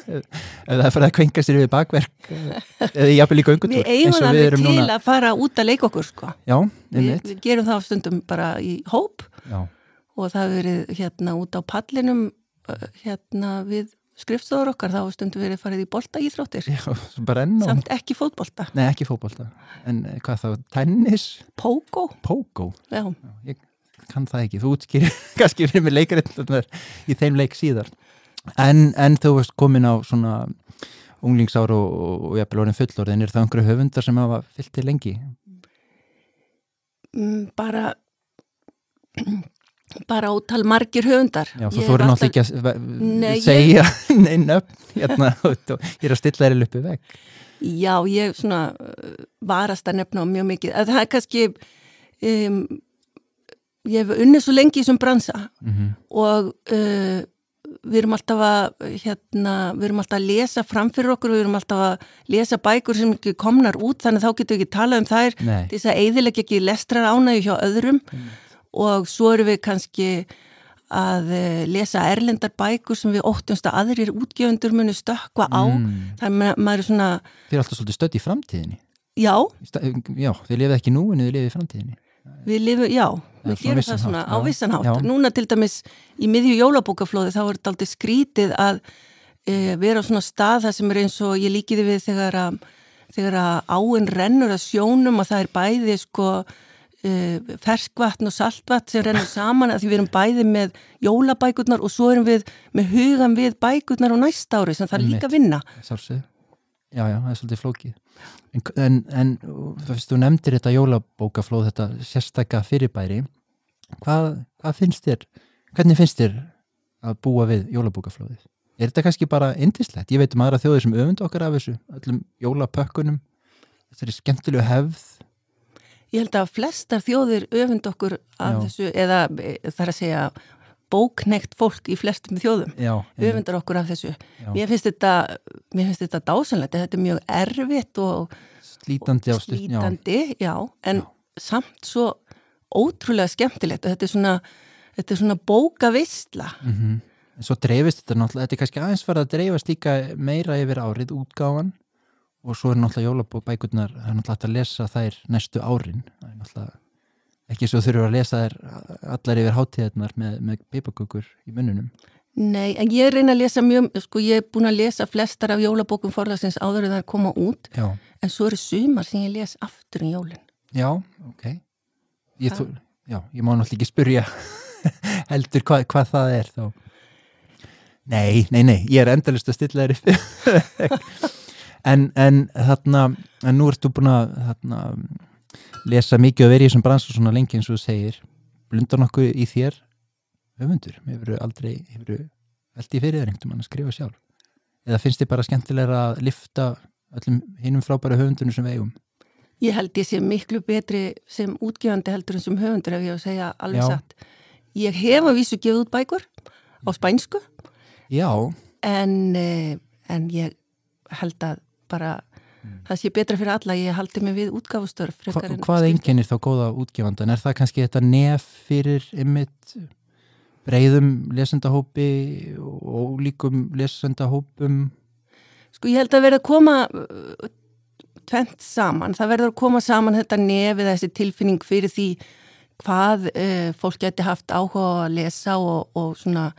(laughs) eða fyrir að kvenka sér við bakverk eða, eða jafnvel líka öngutúr Við eigum það alveg til að fara út að leika okkur, sko. Já, Við, einmitt. við gerum það stundum bara í hóp Já, og það hefur verið hérna út á pallinum hérna við skrifstofur okkar þá hefur stundum verið farið í bolta íþróttir já, samt ekki fótbolta, Nei, ekki fótbolta. En eh, hvað þá, tennis, pókó pókó? já, Ég kann það ekki. Þú útskýrir (laughs) kannski fyrir mig leikarinn í þeim leik síðar. En, en þú veist komin á svona unglingsár og, og, og jafnvel orðin fullorðin, er það einhverju höfundar sem hafa fyllt til lengi? mm, bara (clears throat) bara ótal margir höfundar. Já, þú Ég hef náttúrulega ekki að Nei, ég- segja (laughs) neinn upp hérna, (laughs) og ég er að stilla þér uppi veg. Já, ég svona uh, varast að nefna á mjög mikið. Að það er kannski, um, ég hef unnið svo lengi í þessum bransa Mm og uh, við erum alltaf að, hérna, við erum alltaf að lesa fram fyrir okkur, við erum alltaf að lesa bækur sem ekki komnar út, þannig þá getum við ekki talað um þær. Þess að eiðilegja ekki lestrar ánægju hjá öðrum og svo erum við kannski að uh, lesa erlendar bækur sem við óttumst að aðrir útgjöfundur muni stökkva á, Mm. þannig að maður er svona, Þið er alltaf svolítið stödd í framtíðinni. já, Já, þið lifið ekki núinu, þið lifið í framtíðinni. Við lifum, já, við svona gerum það svona á já, vissan hátt. já. Núna til dæmis í miðju jólabókaflóði þá er þetta aldrei skrítið að e, vera á svona stað það sem er eins og ég líkiði við þegar að, þegar að áin rennur að sjónum og það er bæði sko ferskvatn og saltvatn sem rennur saman að því við erum bæði með jólabækurnar og svo erum við með hugan við bækurnar á næsta ári sem það er líka að vinna. Sjálfsög. Já, já, það er svolítið flókið. En, en, en þú nefndir þetta jólabókaflóð, þetta sérstækka fyrirbæri. Hvað, hvað finnst þér, hvernig finnst þér að búa við jólabókaflóðið? Er þetta kannski bara indislegt? Ég veit um aðra þjóðir sem öfund okkar af þessu, öllum jólapökkunum. Þetta er skemmtilegu hefð. Ég held að flestar þjóðir öfund okkur af Já. þessu eða e, það er að segja bóknekt fólk í flestum þjóðum Já, öfundar okkur af þessu. Já. Mér finnst þetta, þetta dásanlegt, þetta er mjög erfitt og slítandi. Já, slítandi, já, en samt svo ótrúlega skemmtilegt og þetta er svona, þetta er svona bókavistla. mm En svo dreifist þetta náttúrulega, þetta er kannski aðeins farið að dreifast líka meira yfir árið útgáfan og svo er náttúrulega jólabækurnar, það er náttúrulega hægt að lesa þær næstu árin. Það er náttúrulega ekki svo þurfum að lesa þær allar yfir hátíðarnar með, með pipakökur í munnunum. Nei, en ég reyna að lesa mjög, sko ég er búin að lesa flestar af jólabókum forlagsins áður en það er koma út, Já, en svo eru sumar sem ég les aftur í jólinn. já, ok. Ég, þú, já, ég má náttúrulega ekki spyrja (laughs) heldur hvað, hvað það er þá. Nei, nei, nei, ég er endalist að stilla þér upp. (laughs) en, en þarna, en nú ertu búin að þarna, lesa mikið og verið í þessum bransu svona lengi eins og þú segir. Blundar nokkuð í þér höfundur? Hefur aldrei, hefur veldi fyrir þér einhvern mann að skrifa sjálf? Eða finnst þið bara skemmtilega að lifta öllum hinnum frábæra höfundunum sem við eigum? Ég held ég sé miklu betri sem útgefandi heldur en sem höfundur ef ég á að segja alveg Já. satt. Ég hef að vísu gefið út bækur á spænsku Já, en, eh, en ég held að bara það sé betra fyrir alla, ég haldi mig við útgáfustörf Hva, hvað skipti. einkennir þá góða útgefandan? Er það kannski þetta nef fyrir ymmit breyðum lesendahópi og ólíkum lesendahópum? Sko ég held að verða að koma uh, tvent saman, það verður að koma saman þetta nefið þessi tilfinning fyrir því hvað uh, fólk geti haft áhuga að lesa og, og svona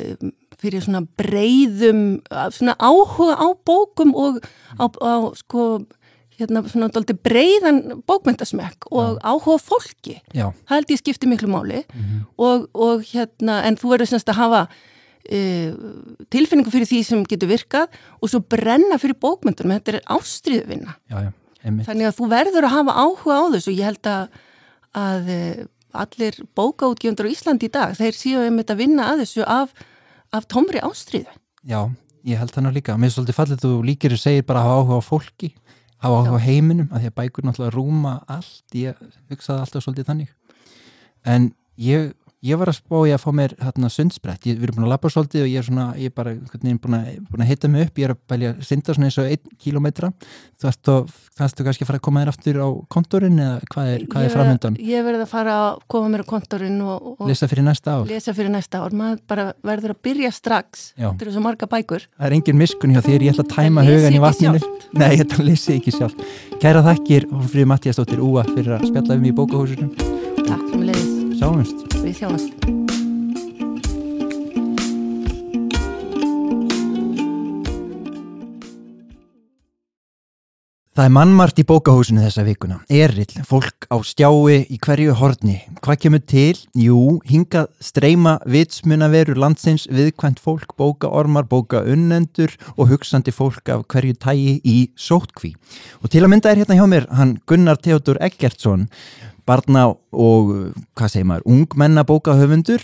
um, fyrir svona breyðum svona áhuga á bókum og á, á sko hérna svona doldi breyðan bókmyndasmekk og áhuga á fólki. Já, það held ég skipti miklu máli. Og, og hérna, en þú verður semst að hafa uh, tilfinningu fyrir því sem getur virkað og svo brenna fyrir bókmyndunum, þetta er ástriðvinna já, já, þannig að þú verður að hafa áhuga á þessu. Ég held að, að eh, allir bókaútgjöfundur á Íslandi í dag þeir séu einmitt að vinna að þessu af, af tómri ástriðu Já, ég held það nú líka. Mér er svolítið fallið þú líkir að segja bara að hafa áhuga á fólki, hafa áhuga á heiminum, að því að bækur náttúrulega rúma allt, ég hugsaði alltaf svolítið þannig. En ég, ég var að spá ég að fá mér hérna sundsbrett, ég, við erum búin að labba svolítið og ég er svona, ég er bara veginn búin að, búin að hitta mig upp, ég er að bælja að synda svona eins og einn kílómetra, þú kannstu kannski að fara að koma þér aftur á kontorinn eða hvað er, hvað er framöndan? Ég verð að fara að koma mér á kontorinn og, og Lesa fyrir næsta ár? lesa fyrir næsta ár maður bara verður að byrja strax þetta eru svo marga bækur Það er engin miskun hjá þér, ég ætla að tæma hugan í vatninu. (laughs) Nei, þetta lesi ég ekki sjálf. Kæra þakkir, Hólfríði Mattiastóttir Úa fyrir að spjalla um í bókahúsinu. Takk Sjáumst. við sjáumst Það er mannmart í bókahúsinu þessa vikuna. Erill, fólk á stjái í hverju horni. Hvað kemur til? Jú, hingað streyma vitsmunaverur landsins, viðkvæmt fólk, bókaormar, bókaunnendur og hugsandi fólk af hverju tægi í sótkví. Og til að mynda er hérna hjá mér hann Gunnar Theodor Eggertsson, barna og, hvað segir maður, ungmenna bókahöfundur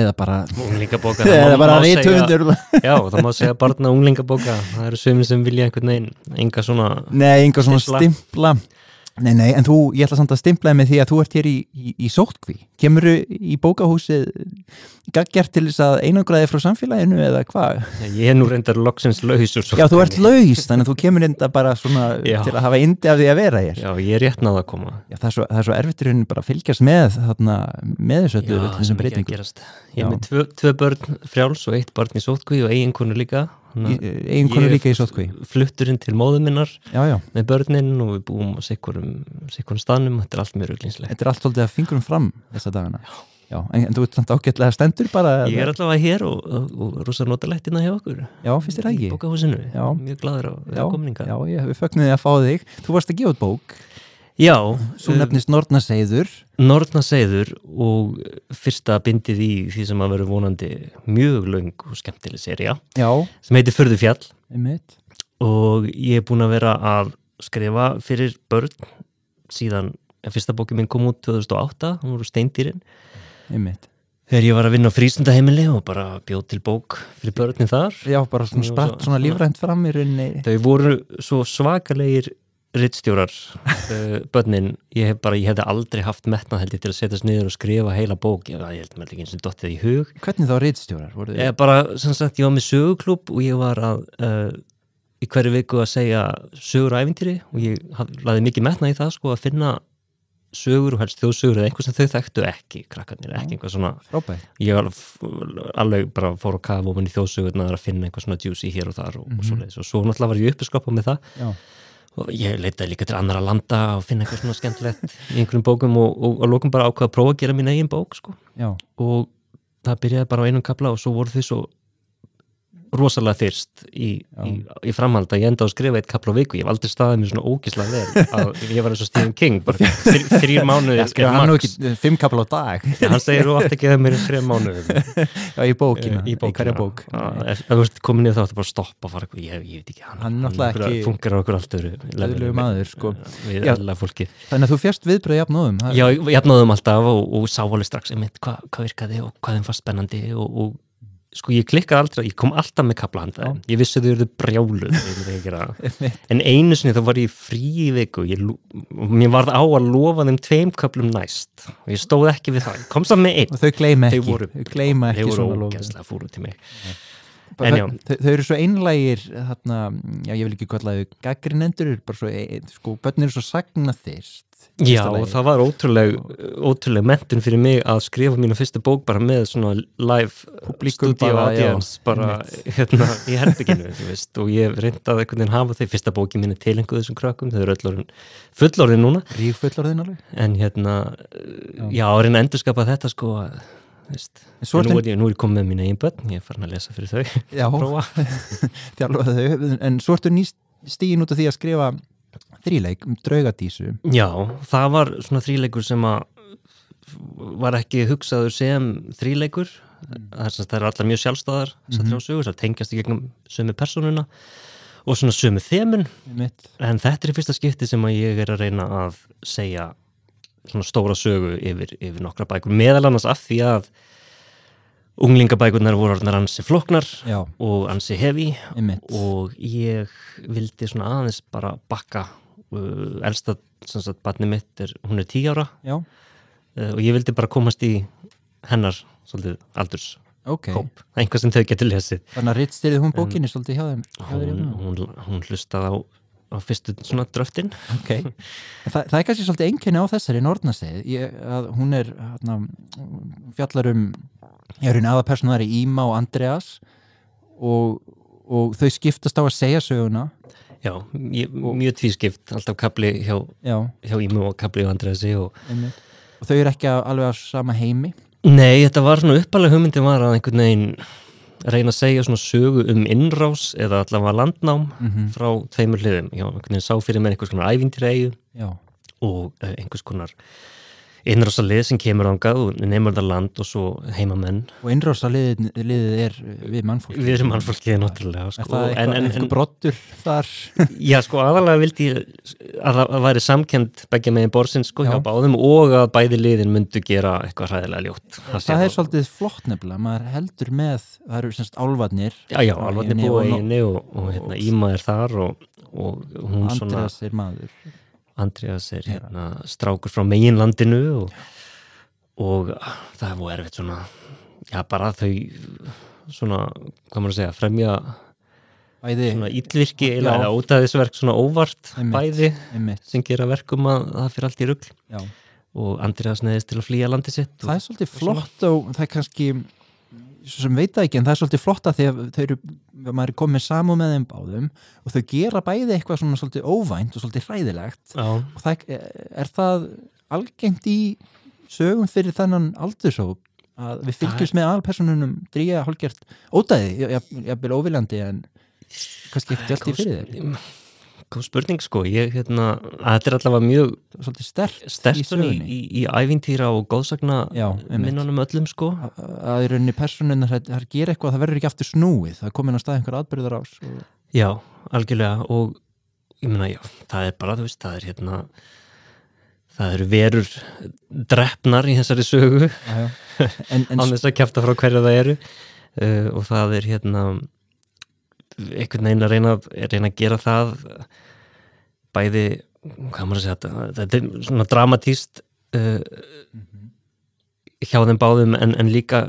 eða bara, Unglingabóka (laughs) eða bara reythöfundur. Já, það má segja barna og unglingabóka Það eru sömur sem vilja einhvern veginn enga svona Nei, enga svona Stimpla. stimpla Nei, nei, en þú, ég ætla samt að stimplaði með því að þú ert hér í, í, í sótkví Kemur í bókahúsið gaggjart til þess að einangraði frá samfélaginu eða hvað? Ég er nú reyndar loksins laus úr Já, þú ert laus, þannig að þú kemur enda bara svona Já. til að hafa indi af því að vera hér. Já, ég er rétt náða að koma. Já, það er svo, það er svo erfitt í rauninni bara að fylgjast með þarna, með þessu öllu Já, öllum sem þessum ekki að breytingum. gerast. Ég Já. er með tvö, tvö börn frjáls og eitt barn í sótkví og eiginkonu líka eiginkonu líka í sótkví flutturinn til móðu minnar já, já, með börnin og við búum á sikkurum staðnum, þetta er allt mjög ruglingslegt. Þetta er allt svolítið að fingurum fram þessa dagana. Já, en, en þú ert samt ágætlega stendur bara Ég er allavega hér og, og, og rosa notalegt innan hjá okkur. Já, finnst þér ekki? bókahúsinu, Já. mjög gladur á já, komninga já, ég, fögnum því að fá þig. Þú varst að gefa út bók, Já, svo uh, nefnist Nortnaseiður Nortnaseiður og fyrsta bindið í því sem að vera vonandi mjög löng og skemmtileg serja já, sem heitir Förðufjall einmitt. Og ég er búin að vera að skrifa fyrir börn síðan fyrsta bókin minn kom út 2008, hún voru steindýrin. Einmitt. Þegar ég var að vinna á frístundaheimili og bara bjóð til bók fyrir börnin þar. Já, bara svona spratt svo- svona lífrænt fram í rauninni. Þau voru svo svakalegir rittstjórar uh, börnin, ég hef bara, ég hefði aldrei haft metnað held ég til að setjast niður og skrifa heila bók, ég, ég held mér ekki eins og dottið í hug. Hvernig þá reitstjórar voru ég bara, sem sagt, ég var með söguklub og ég var að uh, í hverju viku að segja sögur og æfintýri og ég lagði mikið metnað í það sko að finna sögur og helst þjóðsögur eða einhver sem þau þekktu ekki krakkarnir, ekki einhver svona. Frábært. Ég alveg bara fór að kafa ofan í þjóðsögurnar að finna einhver svona juicy hér og þar og, og svoleiðis. Og svo náttúrulega var ég uppiskopað með það. Já, og ég leitaði líka til annara landa og finna eitthvað svona skemmtilegt í einhverjum bókum og, og, og lókum bara ákvað að prófa að gera mín eigin bók sko. og það byrjaði bara á einum kapla og svo voru þið svo rosalega þyrst í, í, í framhald að ég enda á að skrifa eitt kapla á viku. Ég hef aldrei staðið mér svona ógislega vel að ég var eins og Stephen King bara þr, þrýr mánuðir já skrifa er hann ekki fimm kapla á dag? Já, hann segir þú átt ekki að mér í þrjum mánuðum. (laughs) Já, í bókina, í, í hverja bók. Ef þú ert komin niður þá áttu bara að stoppa fara ég, ég veit ekki hann, Hann er náttúrulega ekki- funkar á okkur allt öðru leveli Eðlilegur við- maður, sko. við Já. eðlilega fólki. Þannig að þú fjast viðbröð jafnóðum Já, ég jafnáðum alltaf og, og sá alveg strax einmitt, hva, hvað virkaði og hvað sko ég klikkaði aldrei, ég kom alltaf með kapla handa þeim. ég vissi þau eru brjáluð (laughs) þegar ég gera það. en einu sinni þá var ég frí í viku. Ég, mér varð á að lofa þeim tveim köplum næst. Og ég stóð ekki við það, ég kom saman með einn. Og þau Þau voru- þau voru ógæslega fúru til mig Bara já. þau, þau eru svo einlægir þarna, já ég vil ekki kalla þau gaggrinendur, bara svo, ein- sko, börnir eru svo sagna þyrst Já, og það var ótrúleg, ótrúleg mentun fyrir mig að skrifa mínu fyrstu bók bara með svona live studio já, audience bara hérna í (laughs) herbygginu og ég reyndaði einhvern veginn hafa þeir fyrsta bóki mínu tilenguð þessum krökkum þau eru öll orðin fullorðin núna. Rík fullorðin alveg. En hérna, já, að reyna að endurskapa þetta sko að, En svo en nú, er nú er ég komið með mín eigin börn ég er farin að lesa fyrir þau. (laughs) Já, prófa. (laughs) Þjálfa þau. En svo ertu nýst stígin út af því að skrifa þríleik um draugadísu Já, það var svona þríleikur sem að var ekki hugsaður sem þríleikur. Það er sagt, það eru allar mjög sjálfstæðar þrjá sögur, það tengjast í gegnum sömu personuna og svona sömu þemun en þetta er fyrsta skipti sem að ég er að reyna að segja svona stóra sögu yfir, yfir nokkra bækur. Meðal annars af því að unglingabækurnar voru orðnar ansi floknar já, og ansi hefi og ég vildi svona aðeins bara bakka uh, elsta sem sagt barni mitt er, hún er tí ára. Uh, og ég vildi bara komast í hennar svolítið aldurs ok. kóp, einhvað sem þau getur lesið. Þannig að rittstyrið hún bókinni svolítið hjá þeim hún, hún, hún hlustaði á, á fyrstu svona dröftin. Ok, En Þa, það er kannski svolítið einkenni á þessari Nortnaseið að hún er hérna, fjallar um ég er einn aða personari Íma og Andreas og, og þau skiptast á að segja söguna. Já, ég, mjög tvískipt alltaf kapli hjá, já, hjá Ímu og kapli hjá Andreasi og og þau eru ekki alveg á sama heimi? Nei, þetta var svona uppalega hugmyndin var að einhvern veginn reyna að segja svona sögu um innrás eða allavega landnám Mhm. frá tveimur hliðum. Já, einhvern veginn sá fyrir mér einhvers konar ævintýrægu já, og uh, einhvers konar innrásarlið sem kemur ángað og nefnur það land og svo heimamenn. og innrása liðið, liðið er við mannfólk Við erum mannfólkið náttúrulega. er Sko. það eitthvað, en, en, eitthvað brottur þar (laughs) já, sko aðalega vildi ég að það væri samkend begja megin borsinn sko hjá Já. báðum og að bæði liðin myndu gera eitthvað hræðilega ljótt. það er svolítið flott nefnilega maður heldur með, það eru semst álvarnir Já, já, alvarni Eyjunni búa og- einu og, og hérna, Íma er þar og, og Andreas er maður Andreas er hérna, strákur frá meginlandinu og, og það er búið erfitt svona, já bara þau svona, hvað maður að segja, fremja bæði, svona íllvirki eða ótaðisverk svona óvart Einmitt. bæði einmitt sem gera verkum að það fyrir allt í rugl já. og Andreas neðist til að flýja landi sitt það er svolítið flott og það er kannski sem veit ekki en það er svolítið flotta að þau eru, maður er komið saman með þeim báðum og þau gera bæði eitthvað svona svolítið óvænt og svolítið hræðilegt Já, og það, er það algengt í sögum fyrir þennan aldursóp að við fylgjumst með alpersonunum dríja hálfgjört ódæði, jafnvel óviljandi en kannski ekkert hjálpt í fyrir þeir Góð spurning sko, ég, hérna, að þetta er allavega mjög svolítið sterk sterkt í í, í, ævintýra og góðsagna Já, minnunum öllum sko. Að að í rauninni personunar það gera eitthvað, það verður ekki aftur snúið. Það komin á stað einhver atbyrður ás og... Já, algjörlega og ég meina já, það er bara, þú veist, það er hérna það eru verur drefnar í þessari sögu. (laughs) Án þess að kjæfta frá hverja það eru. Uh, og það er hérna einhvern veginn að reyna, reyna að gera það bæði hvað maður að segja þetta þetta er svona dramatíst uh, hjá þeim báðum en, en líka,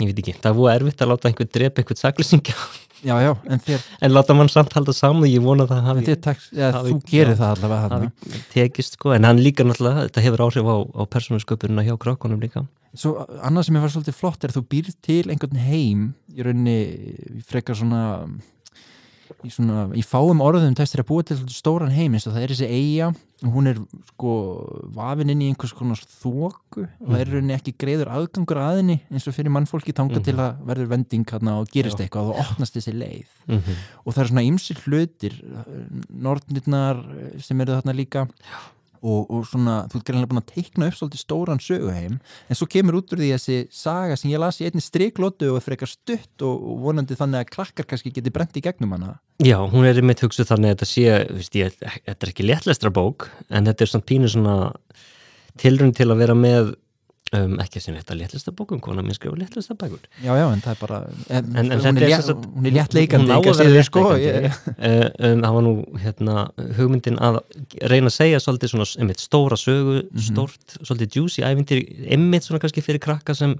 ég veit ekki það er búið erfitt að láta einhvern drepa einhvern saklýsingja já, já, en þér, en láta mann samt halda saman og ég vona að það hafi, þér tekst, ja, hafi- þú gerir já, það allavega hafi tekist sko, en hann líka náttúrulega, þetta hefur áhrif á, á persónusköpurina hjá krákonum líka. Svo annað sem ég var svolítið flott er að þú býr til einhvern heim í rauninni frekar svona í, svona, í fáum orðum testir að búa til stóran heim eins og það er þessi eiga og hún er sko vafin inn í einhvers konar þóku og það er í rauninni ekki greiður aðgangur að henni eins og fyrir mannfólki tanga til að verður vending og gerist Já. eitthvað og opnast þessi leið. Mm -hmm. og það er svona ymsir hlutir nornirnar sem eru þarna líka og, og svona, þú ert greinlega búin að teikna upp svolítið stóran söguheim en svo kemur út úr því þessi saga sem ég las í einni striklótu og er frekar stutt og, og vonandi þannig að krakkar kannski geti brent í gegnum hana. Já, hún er einmitt hugsuð þannig að þetta sé, veist, ég, þetta er ekki léttlestra bók, en þetta er svona pínu svona tilrun til að vera með, um, ekki að sinna þetta léttlestra bókum, kona mér skrifa léttlestra bækur. Já, já, en það er bara en, En, en hún, er sem sagt- hún er léttleikandi að að (laughs) Eh, það var nú hérna, hugmyndin að reyna að segja svolítið svona einmitt stóra sögu, Mhm. stórt, svolítið juicy ævindir, einmitt svona kannski fyrir krakka sem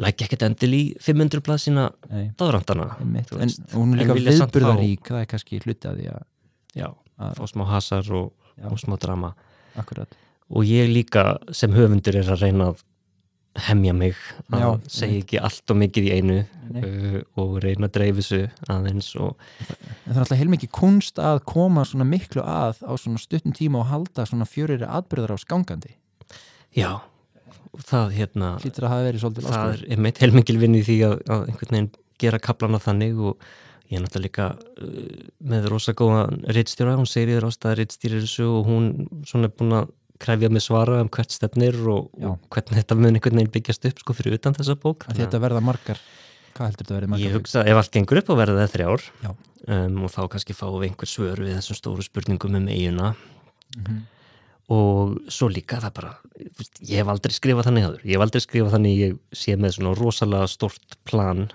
lækja ekkert endil í 500 blaðsina Nei, dáðrandana. einmitt. þú en hún er líka viðburðarík það er kannski hluti að því að Já, að- fá smá hasar og, og smá drama. akkurat og ég líka sem höfundur er að reyna að hemja mig að Já, segja ekki allt og mikið í einu uh, og reyna að dreifu þessu aðeins og það er alltaf heilmikið kunst að koma svona miklu að á svona stuttum tíma og halda svona fjöriri atbyrðar á skangandi. já, það hérna Hlýtur að hafa verið svolítið það áskorun. er meitt heilmikil vinn í því að, að einhvern veginn gera kaplana þannig og ég er náttúrulega líka uh, með rosa góða rittstjóra, hún segir þér ástæða rittstýrir þessu og hún svona er búin að krefja mig svara um hvert stefnir og, og hvernig þetta mun einhvern veginn byggjast upp sko fyrir utan þessa bók. Að Þetta verða margar, hvað heldur þetta verið margar? Ég hugsa ef allt gengur upp og verða það þrjár. Já. um, og þá kannski fáum við einhver svör við þessum stóru spurningum um eiguna Mhm. og svo líka það bara, veist, ég hef aldrei skrifað þannig aður, ég hef aldrei skrifað þannig ég sé með svona rosalega stort plan.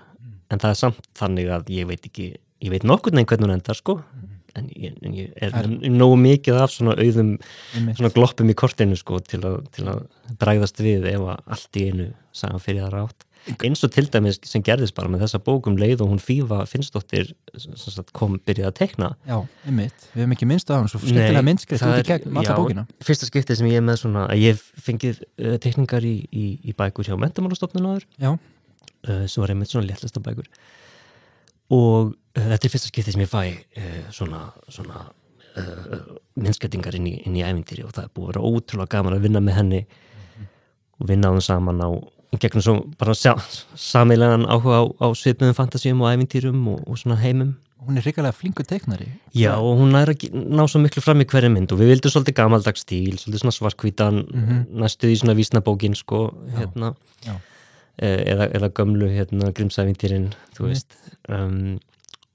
En það er samt þannig að ég veit ekki, ég veit nokkurn veginn hvernig hún endar sko, en ég, en ég er Er- nógu mikið af svona auðum svona gloppum í kortinu sko til að, til að bræðast við ef að allt í einu sagði fyrir það rátt eins og til dæmis sem gerðist bara með þessa bókum leið og hún Fífa Finnsdóttir sagt, kom byrjað að tekna Já, einmitt. Við hefum ekki minnst á hann, svo skemmtilega myndskrift það út í gegn alla já, bókina. fyrsta skiptið sem ég er með svona að ég fengið uh, tekningar í, í, í bækur hjá mentamálastofnunar Já, uh, sem var einmitt svona léttlista bækur og uh, þetta er fyrsta skiptið sem ég fæ uh, svona, svona uh, minnskætingar inn í, inn í ævintýri og það er búið að vera ótrúlega gaman að vinna með henni og vinna á þeim saman á gegnum svo bara samilegan áhuga á, á svipuðum fantasíum og ævintýrum og, og svona heimum hún er hrikalega flinkur teiknari. Já, og hún er að ná svo miklu fram í hverju mynd og við vildum svolítið gamaldags stíl, svolítið svona svarkvítan Mhm. næstuð í svona vísnabókin sko, hérna já. Eh, eða, eða gömlu hérna, grimsævintýrin, þú Mhm. um,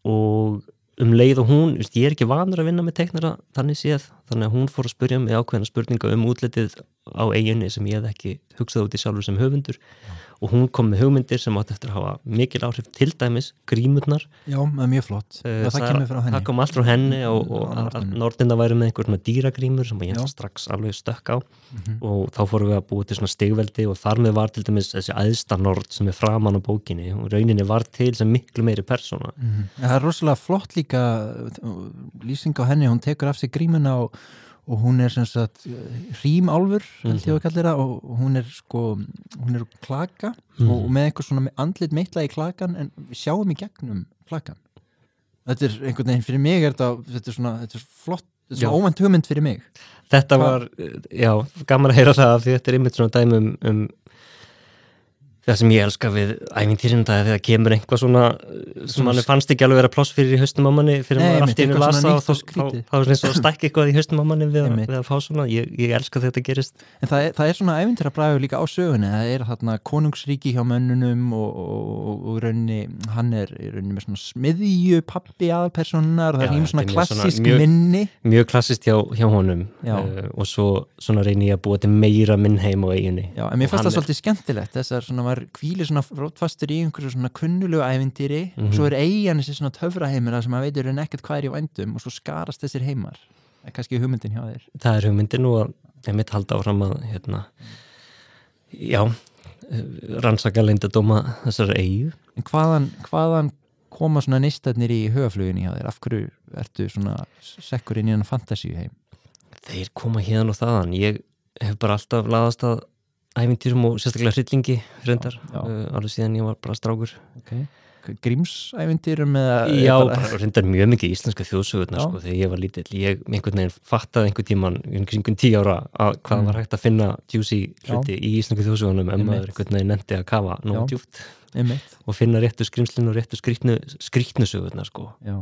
og um leið og hún, veist, ég er ekki vanur að vinna með teiknara þannig séð, þannig að hún fór að spurja mig ákveðna spurninga um útlitið á eiginni sem ég hef ekki hugsað út í sjálfur sem höfundur og hún kom með hugmyndir sem átt eftir að hafa mikil áhrif til dæmis grímurnar Já, það er mjög flott. Eh, það, það kemur frá henni. það kom allt frá henni og, og að Norninum. Nordinda væri með einhver svona dýragrímur sem ég Já. strax alveg stökk á Mhm. og þá fórum við að búa til svona stigveldi og þar með var til dæmis þessi æðsta Nord sem er framan á bókinni og rauninni var til sem miklu meiri persóna Mhm. Það er rosalega flott líka uh, lýsing á henni, hún tekur af sig grímuna og, og hún er sem sagt hrímálfur held ég Mhm. að kallir það og hún er sko hún er klaka Mhm. og með eitthvað svona andlit meitla í klakan en við sjáum í gegnum klakan þetta er einhvern veginn fyrir mig er þetta, þetta er svona, þetta er flott þetta er svona óvænt hugmynd fyrir mig Þetta Hva- var, já, gaman að heyra það því þetta er einmitt svona dæmi um, um það sem ég elska við æfintýrin það er þegar kemur einhvað svona sem Svona manni s- fannst ekki alveg vera pláss fyrir í haustum á manni fyrir Nei, maður allt í einu lasa svona og þá er og stækki eitthvað í haustum á manni við, að- við að fá svona ég, ég elska þetta gerist. En það er, það er svona æfintýra bræður líka á sögunni það er þarna konungsríki hjá mönnunum og, og, og, og raunni hann er raunni með svona smiðju pappi aðalpersonar það er þetta svona er mjög svona minni. mjög klassist hjá, hjá honum uh, og svo svona reyni ég að búa þess að svona rótfastur í einhverju svona kunnulegu ævintýri Mhm. og svo er eigin þessi svona töfraheimur þar sem maður veitur en ekkert hvað er í vændum og svo skarast þessir heimar. Er kannski hugmyndin hjá þér. Það er hugmyndin og að ég mitt halda áfram að hérna, já rannsaka leyndadóma þessar eigu en hvaðan, hvaðan koma svona neistarnir í höfafluginni hjá þér? Af hverju ertu svona sekkur inn í hann fantasíu heim þeir koma hérna og þaðan. Ég hef bara alltaf laðast að æfintýrum og sérstaklega hryllingi já. uh, alveg síðan ég var bara strákur. Okay. grímsævintýrum eða já, reyndar mjög mikið íslenska þjóðsögurnar sko, þegar ég var lítill, ég einhvern veginn fattaði einhvern tíman, kringum tíu ára að hvað Mm. var hægt að finna juicy hluti í íslensku þjóðsögurnum Einmitt. maður einhvern veginn nefndi að kafa djúpt. Einmitt. Og finna réttu skrimslinu og réttu skrýtnu, skrýtnu sögurnar sko. Já,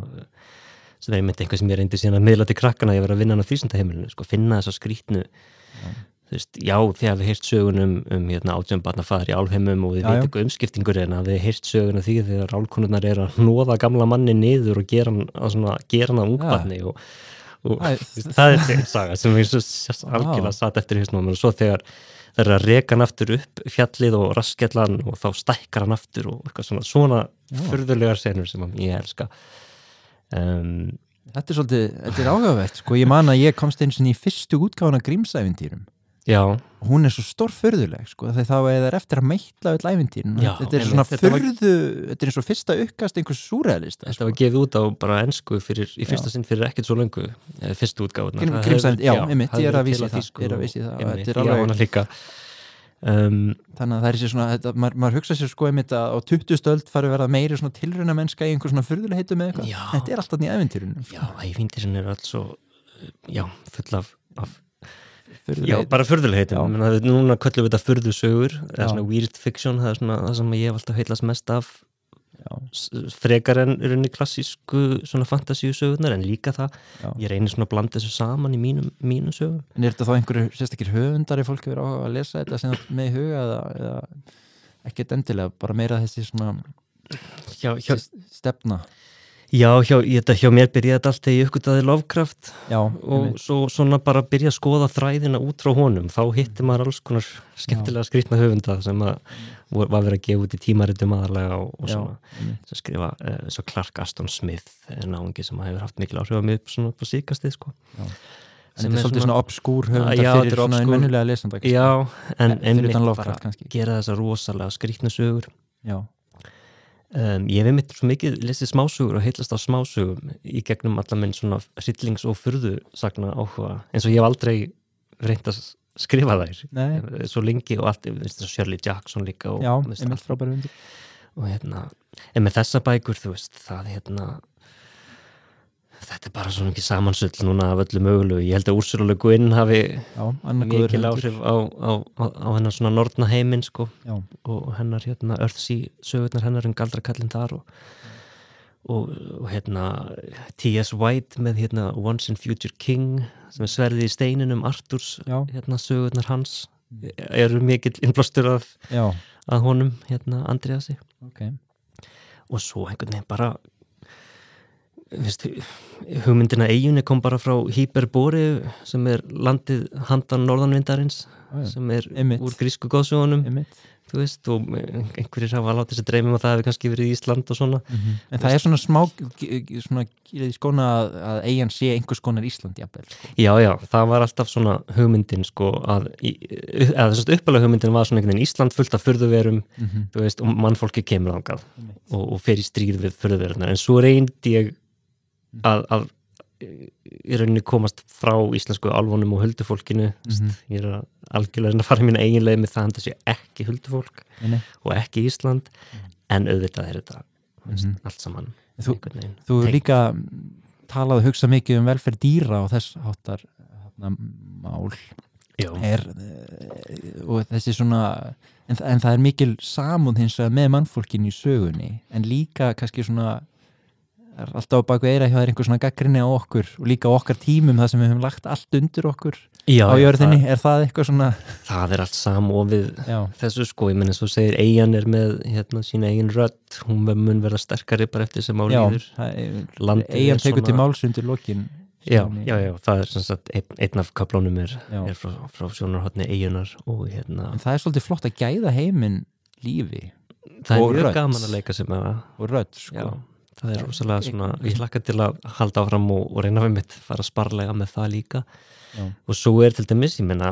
sem er einmitt eitthvað sem ég reyndi síðan að miðla til krakkana ég var að vinna hann á þýsyndaheimilinu sko, finna þessa skrýtnu þú veist, já, þegar við heyrst sögunum um hérna, átjömbarna fæðar í álheimum og já. veit eitthvað umskiptingur en að við heyrst söguna því þegar álkonurnar er að hnóða gamla manni niður og gera hann að, svona, gera hann að ungbarni og, og það er þeim saga sem sérst algjörlega satt eftir hausnum og svo þegar það er að reka hann aftur upp fjallið og raskjallan og þá stækkar hann aftur og eitthvað svona, svona furðulegar senur sem ég elska. Um, þetta er svolítið, þetta er ágafett sko, ég man að ég komst eins og í fyrstu útgáfuna grímsævintýrum já, og hún er svo stórfurðuleg sko, þegar þá er það eftir að meitla öll ævintýrin. Já, þetta er svona furðu þetta er eins og fyrsta uppkast einhvers súræðlista Þetta sko. var gefið út á bara ennsku fyrir, í fyrsta sinn fyrir ekkert svo löngu eða fyrstu útgáðunar já, einmitt, ég er að vísa í það, er það, og, þetta er alveg- um, þannig að það er sér svona, þetta, maður, maður hugsa sér sko einmitt að á 20 stöld fari að verða meiri svona tilruna mennska í einhver svona furðuleg heitu með eitthvað þetta er alltaf í ævintýrunum Já, ævindirinn er alls svo já, full af, af já, bara. Menna, núna köllum við þetta furðusögur Já. eða svona weird fiction, það er svona það sem ég hef alltaf heilast mest af Já. frekar en í rauninni klassísku svona fantasíusögurnar en líka það, Já. ég reynir svona að blanda þessu saman í mínum, mínum sögum en er þetta þá einhverju sérstakir höfundar ef fólk hefur á að lesa þetta sem með huga eða, eða ekkert endilega, bara meira þessi svona Já, hjá, þessi stefna já hjá, ég, þetta, hjá mér byrjaði þetta allt þegar ég uppgötaði Lovecraft Já, og svo svona bara byrja að skoða þræðina út frá honum, þá hitti maður alls konar skemmtilega skrýtna höfunda sem að var verið að gefa út í tímaritum aðalega og, og svona. sem skrifa, uh, svo Clark Aston Smith náungi sem hefur haft mikil áhrif á mig upp svona på síkastið sko. Já. en þetta er svolítið svona- obskúr höfundar Já, fyrir svona obskúr. mennulega lesanda kannski. Já, en Eh, einmitt bara gera þessa rosalega skrýtna sögur. Já, Um, ég hef einmitt svo mikið lesið smásögur og heitlast á smásögum í gegnum allar minn svona hryllings- og furðusagna áhuga eins og ég hef aldrei reynt að skrifa þær Nei. Eh, svo lengi og allt, þú veist, og Shirley Jackson líka og, já einmitt allt. frábæri hundur og hérna, en með þessa bækur þú veist, það hérna þetta er bara svona ekki samansull núna af öllu mögulegu, ég held að Úrsula Le Guin hafi höfundur. áhrif á, á, á, á hennar svona nortna heiminn sko Já, og hennar hérna Earthsea sögurnar hennar um galdrakallin þar og, og, og hérna T.S. White með hérna Once in Future King sem er sverðið í steininum Arturs Já. hérna sögurnar hans eru mikill innblástur af að honum hérna Andriasi ok og svo einhvern veginn bara Vist, hugmyndina eiginni kom bara frá Hyperbóri sem er landið handan norðanvindarins já. sem er Einmitt. úr grísku veist, og einhverjir hafa látið sér dreymum að það hefur kannski verið Ísland og svona. En það er svona smá svona í skóna að, að eigin sé einhvers konar Ísland jafnvel sko. já, já, það var alltaf svona hugmyndin sko, að, í- eða þess að uppalega hugmyndin var svona einhvern veginn Ísland fullt af furðuverum þú veist, og mannfólki kemur þangað og, og fer í stríð við furðuverunar, en svo reyndi ég að, að í rauninni komast frá íslensku álfunum og huldufólkinu Mhm. ég er algjörlega að fara mín eigin leið með það að þetta sé ekki huldufólk Nei, nei. og ekki Ísland en auðvitað er þetta veist, Mhm. allt saman Þú- Þú líka talað og hugsað mikið um velferð dýra og þess háttar mál er eh, og þessi svona en, en það er mikil samúð hins vegar með mannfólkinu í sögunni en líka kannski svona er alltaf á baku eira hjá þér einhver svona gaggrinni á okkur og líka á okkar tímum það sem við höfum lagt allt undir okkur já á jörðinni, það, er það eitthvað svona það er allt samofið já, þessu sko, ég menn eins og segir eigin er með hérna sína eigin rödd. Hún mun verða sterkari bara eftir sem á já líður. Landið er eigin tekur til svona- máls undir lokin. Já, já, já, það er sem sagt einn, einn af kaplónum er, Já. er frá, frá sjónarhóttni eigunar og hérna, en það er svolítið flott að gæða heiminn lífi það og er rödd. gaman að leika sem að og rödd Já, sko það er rosalega svona, ég hlakka til að halda áfram og, og reyna við mitt, fara sparlega með það líka Já. og svo er til dæmis, ég menna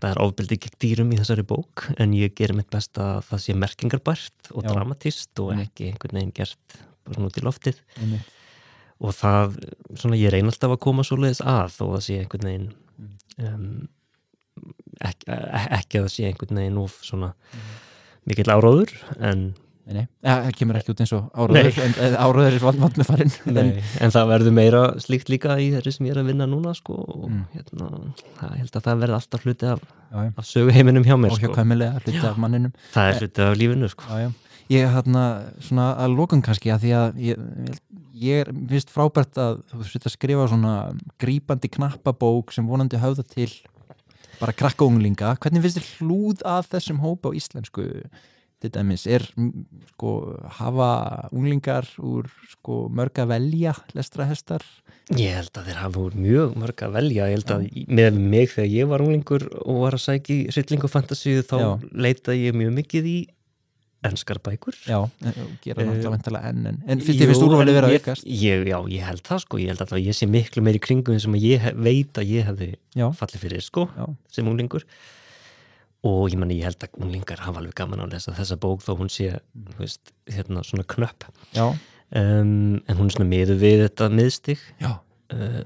það er ofbeldi gegn dýrum í þessari bók en ég gerir mitt best að það sé merkingarbært og Já. dramatist og ekki einhvern veginn gert bara svona út í loftið Einmitt. og það, svona ég reyna alltaf að koma svo leiðis að þó að sé einhvern veginn Mm. um, ekki, ekki að það sé einhvern veginn of svona mikill áróður en Nei, það kemur ekki út eins og áraður en en áraður er vald vald með farin Nei, en það verður meira slíkt líka í þeirri sem ég er að vinna núna sko, og Mm. hérna, það, ég held að það verði alltaf hluti af, já, já. af söguheiminum hjá mér og sko. kvæmilega hluti af manninum það er hluti af lífinu sko. já, já. ég er hérna svona að lókun kannski að því að ég, ég, er vist frábært að þú setja að skrifa svona grípandi knappabók sem vonandi höfða til bara krakka unglinga hvernig finnst þér hlúð að þessum hópa á íslensku til dæmis er sko hafa unglingar úr sko mörg að velja lestrahestar ég held að þeir hafa úr mjög mörg að velja. Ég held að í- með mig þegar ég var unglingur og var að sækja í fantasíu þá Já. leitaði ég mjög mikið í enskar bækur. Já, gera Eh, náttúrulega vantilega enn en, en fyrst ég finnst úrvalið vera að aukast? ég, Já, ég held það sko, ég held að ég sé miklu meiri kringum sem að ég veit að ég hefði já, fallið fyrir sko já, sem unglingur og ég meni ég held að unglingar hafa alveg gaman á að lesa þessa bók þó hún sé þú veist, hérna svona knöpp. Um, en hún er svona miður við þetta miðstig. Uh,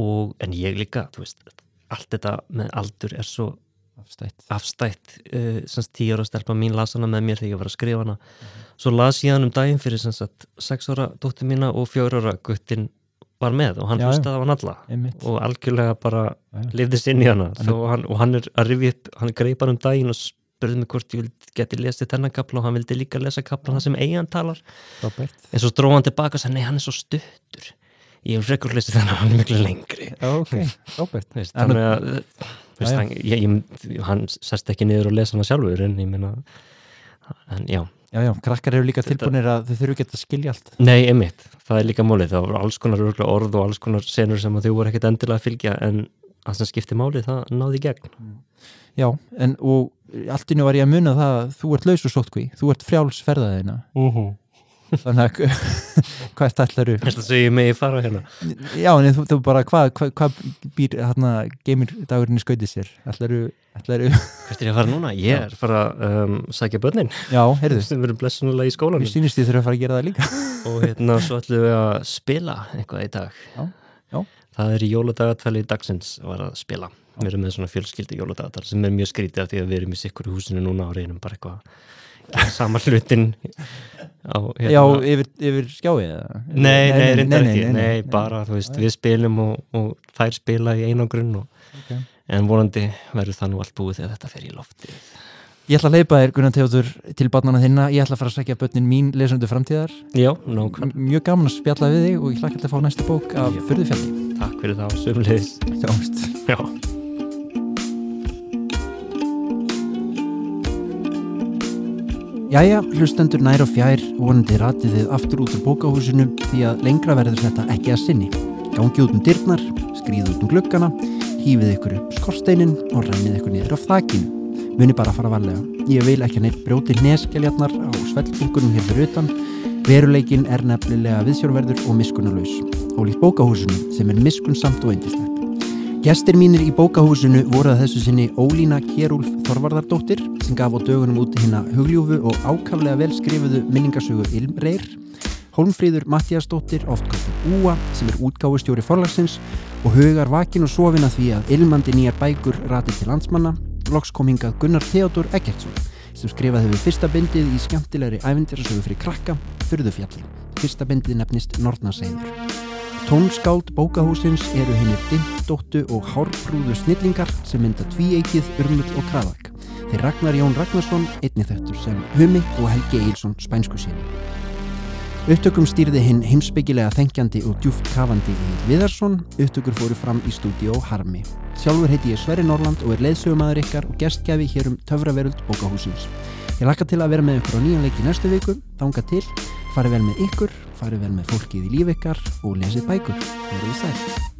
og en ég líka veist, allt þetta með aldur er svo afstætt. afstætt uh, sem sagt, tíu ára stelpa mín las hana með mér þegar ég var að skrifa hana. Svo las ég hann um daginn fyrir sem sagt, sex ára dóttir mína og fjör ára guttin var með og hann hlustaði á hann alla. Einmitt. Og algjörlega bara lifðist inn í hana. Hann, og hann er að rifja upp, hann greip hann um daginn og spurði mig hvort ég geti lesið þennan kapla og hann vildi líka lesa kapla það sem eigin talar. Frábært. En svo dróð hann tilbaka og sagði nei hann er svo stuttur. Ég hef frekar lesið þennan hann er miklu lengri. Já, ok, frábært. Þú veist, En nú- þannig að veist, hann, ég, ég, hann sest ekki niður og lesa hana sjálfur en ég meina en já, Já, já, krakkar eru líka tilbúinir að þau þurfu ekki að skilja allt. nei, einmitt. Það er líka málið, það voru alls konar orð og alls konar senur sem að þau voru ekkit endilega að fylgja en það sem skipti málið, það náði í gegn. Já, en og allt innu var ég að muna það að þú ert laus og sótkví, þú ert frjáls ferðaðina. Þannig að (laughs) hvað ætlaru? Þetta segir mig að fara hérna Já, en þú, þú bara, hvað hva, hva býr hérna geimir dagurinn í skautið sér? Ætlaru, ætlaru, (laughs) Hvert er ég að fara núna? Ég er að fara að um, sækja börnin já, heyrðu, sem verður blessunulega í skólanum mér sýnist ég þurfa að fara að gera það líka. (laughs) og hérna svo ætlum við að spila eitthvað í dag Já, já. Það er í jóladagatalið dagsins var að spila Við erum með svona fjölskyldi jóladagatal sem er mjög skrítið af því að við erum í sikkur í húsinu núna og reynum bara eitthvað að sama hlutin á, hérna. Já, yfir, yfir skjáið eða? Nei, nei, reyndar ekki, nei, bara, þú veist, við spilum og, og þær spila í einangrun og, Ok. en vonandi verður það nú allt búið þegar þetta fer í loftið. Ég ætla að leipa þér, Gunnar Teóður, til barnana þinna. Ég ætla að fara að sækja börnin mín lesundu framtíðar. Já, nákvæm, Mjög gaman að spjalla við þig og ég hlakka til að fá næsta bók af Já. Furðufjalli. takk fyrir það, sömulegis. Sjáumst. Já. Jæja, hlustendur nær og fjær, vonandi ratið þið aftur út úr bókahúsinu því að lengra verður þetta ekki að sinni. Gangi út um dyrnar, skrýðu út um gluggana, hýfið ykkur upp skorsteinin og rennið ykkur niður á þakinu. Muni bara að fara varlega. Ég vil ekki neitt brjóti neskeljarnar á svellbungunum hér fyrir utan. Veruleikin er nefnilega viðsjórverður og miskunnalaus. Ólíkt bókahúsinu sem er miskunnsamt og eindislegt. Gestir mínir í bókahúsinu voru að þessu sinni Ólína Kjerúlf Þorvarðardóttir sem gaf á dögunum út hérna hugljúfu og ákaflega vel skrifuðu minningasögu Ilmreir Holmfríður Mattiasdóttir, oft kallið Úa, sem er útgáfustjóri forlagsins og hugar vakin og sofin að því að ilmandi nýjar bækur ratið til landsmanna, loks kom hingað Gunnar Theodor Eggertsson, sem skrifað hefur fyrsta bindið í skemmtilegri æfindirasögu fyrir krakka, Fyrðufjalli. Fyrsta bindið nefnist Nortnaseiður. Tónskáld bókahúsins eru hinnir dindóttu og hárprúðu snillingar sem mynda tvíeikið, urmull og kraðak. Þeir Ragnar Jón Ragnarsson, einni þettur sem Humi og Helgi Eilsson spænsku sinni. Upptökum stýrði hinn heimsbyggilega þengjandi og djúft kafandi í Viðarsson. Upptökur fóru fram í stúdíó Harmi. Sjálfur heiti ég Sverri Norland og er leiðsögumæður ykkar og gestgjafi hér um Töfraveröld bókahúsins. Ég lakka til að vera með ykkur á nýjan leik í næstu viku. Þánga til, farið vel með ykkur, farið vel með fólkið í líf ykkar og lesið bækur. Verðið sæl.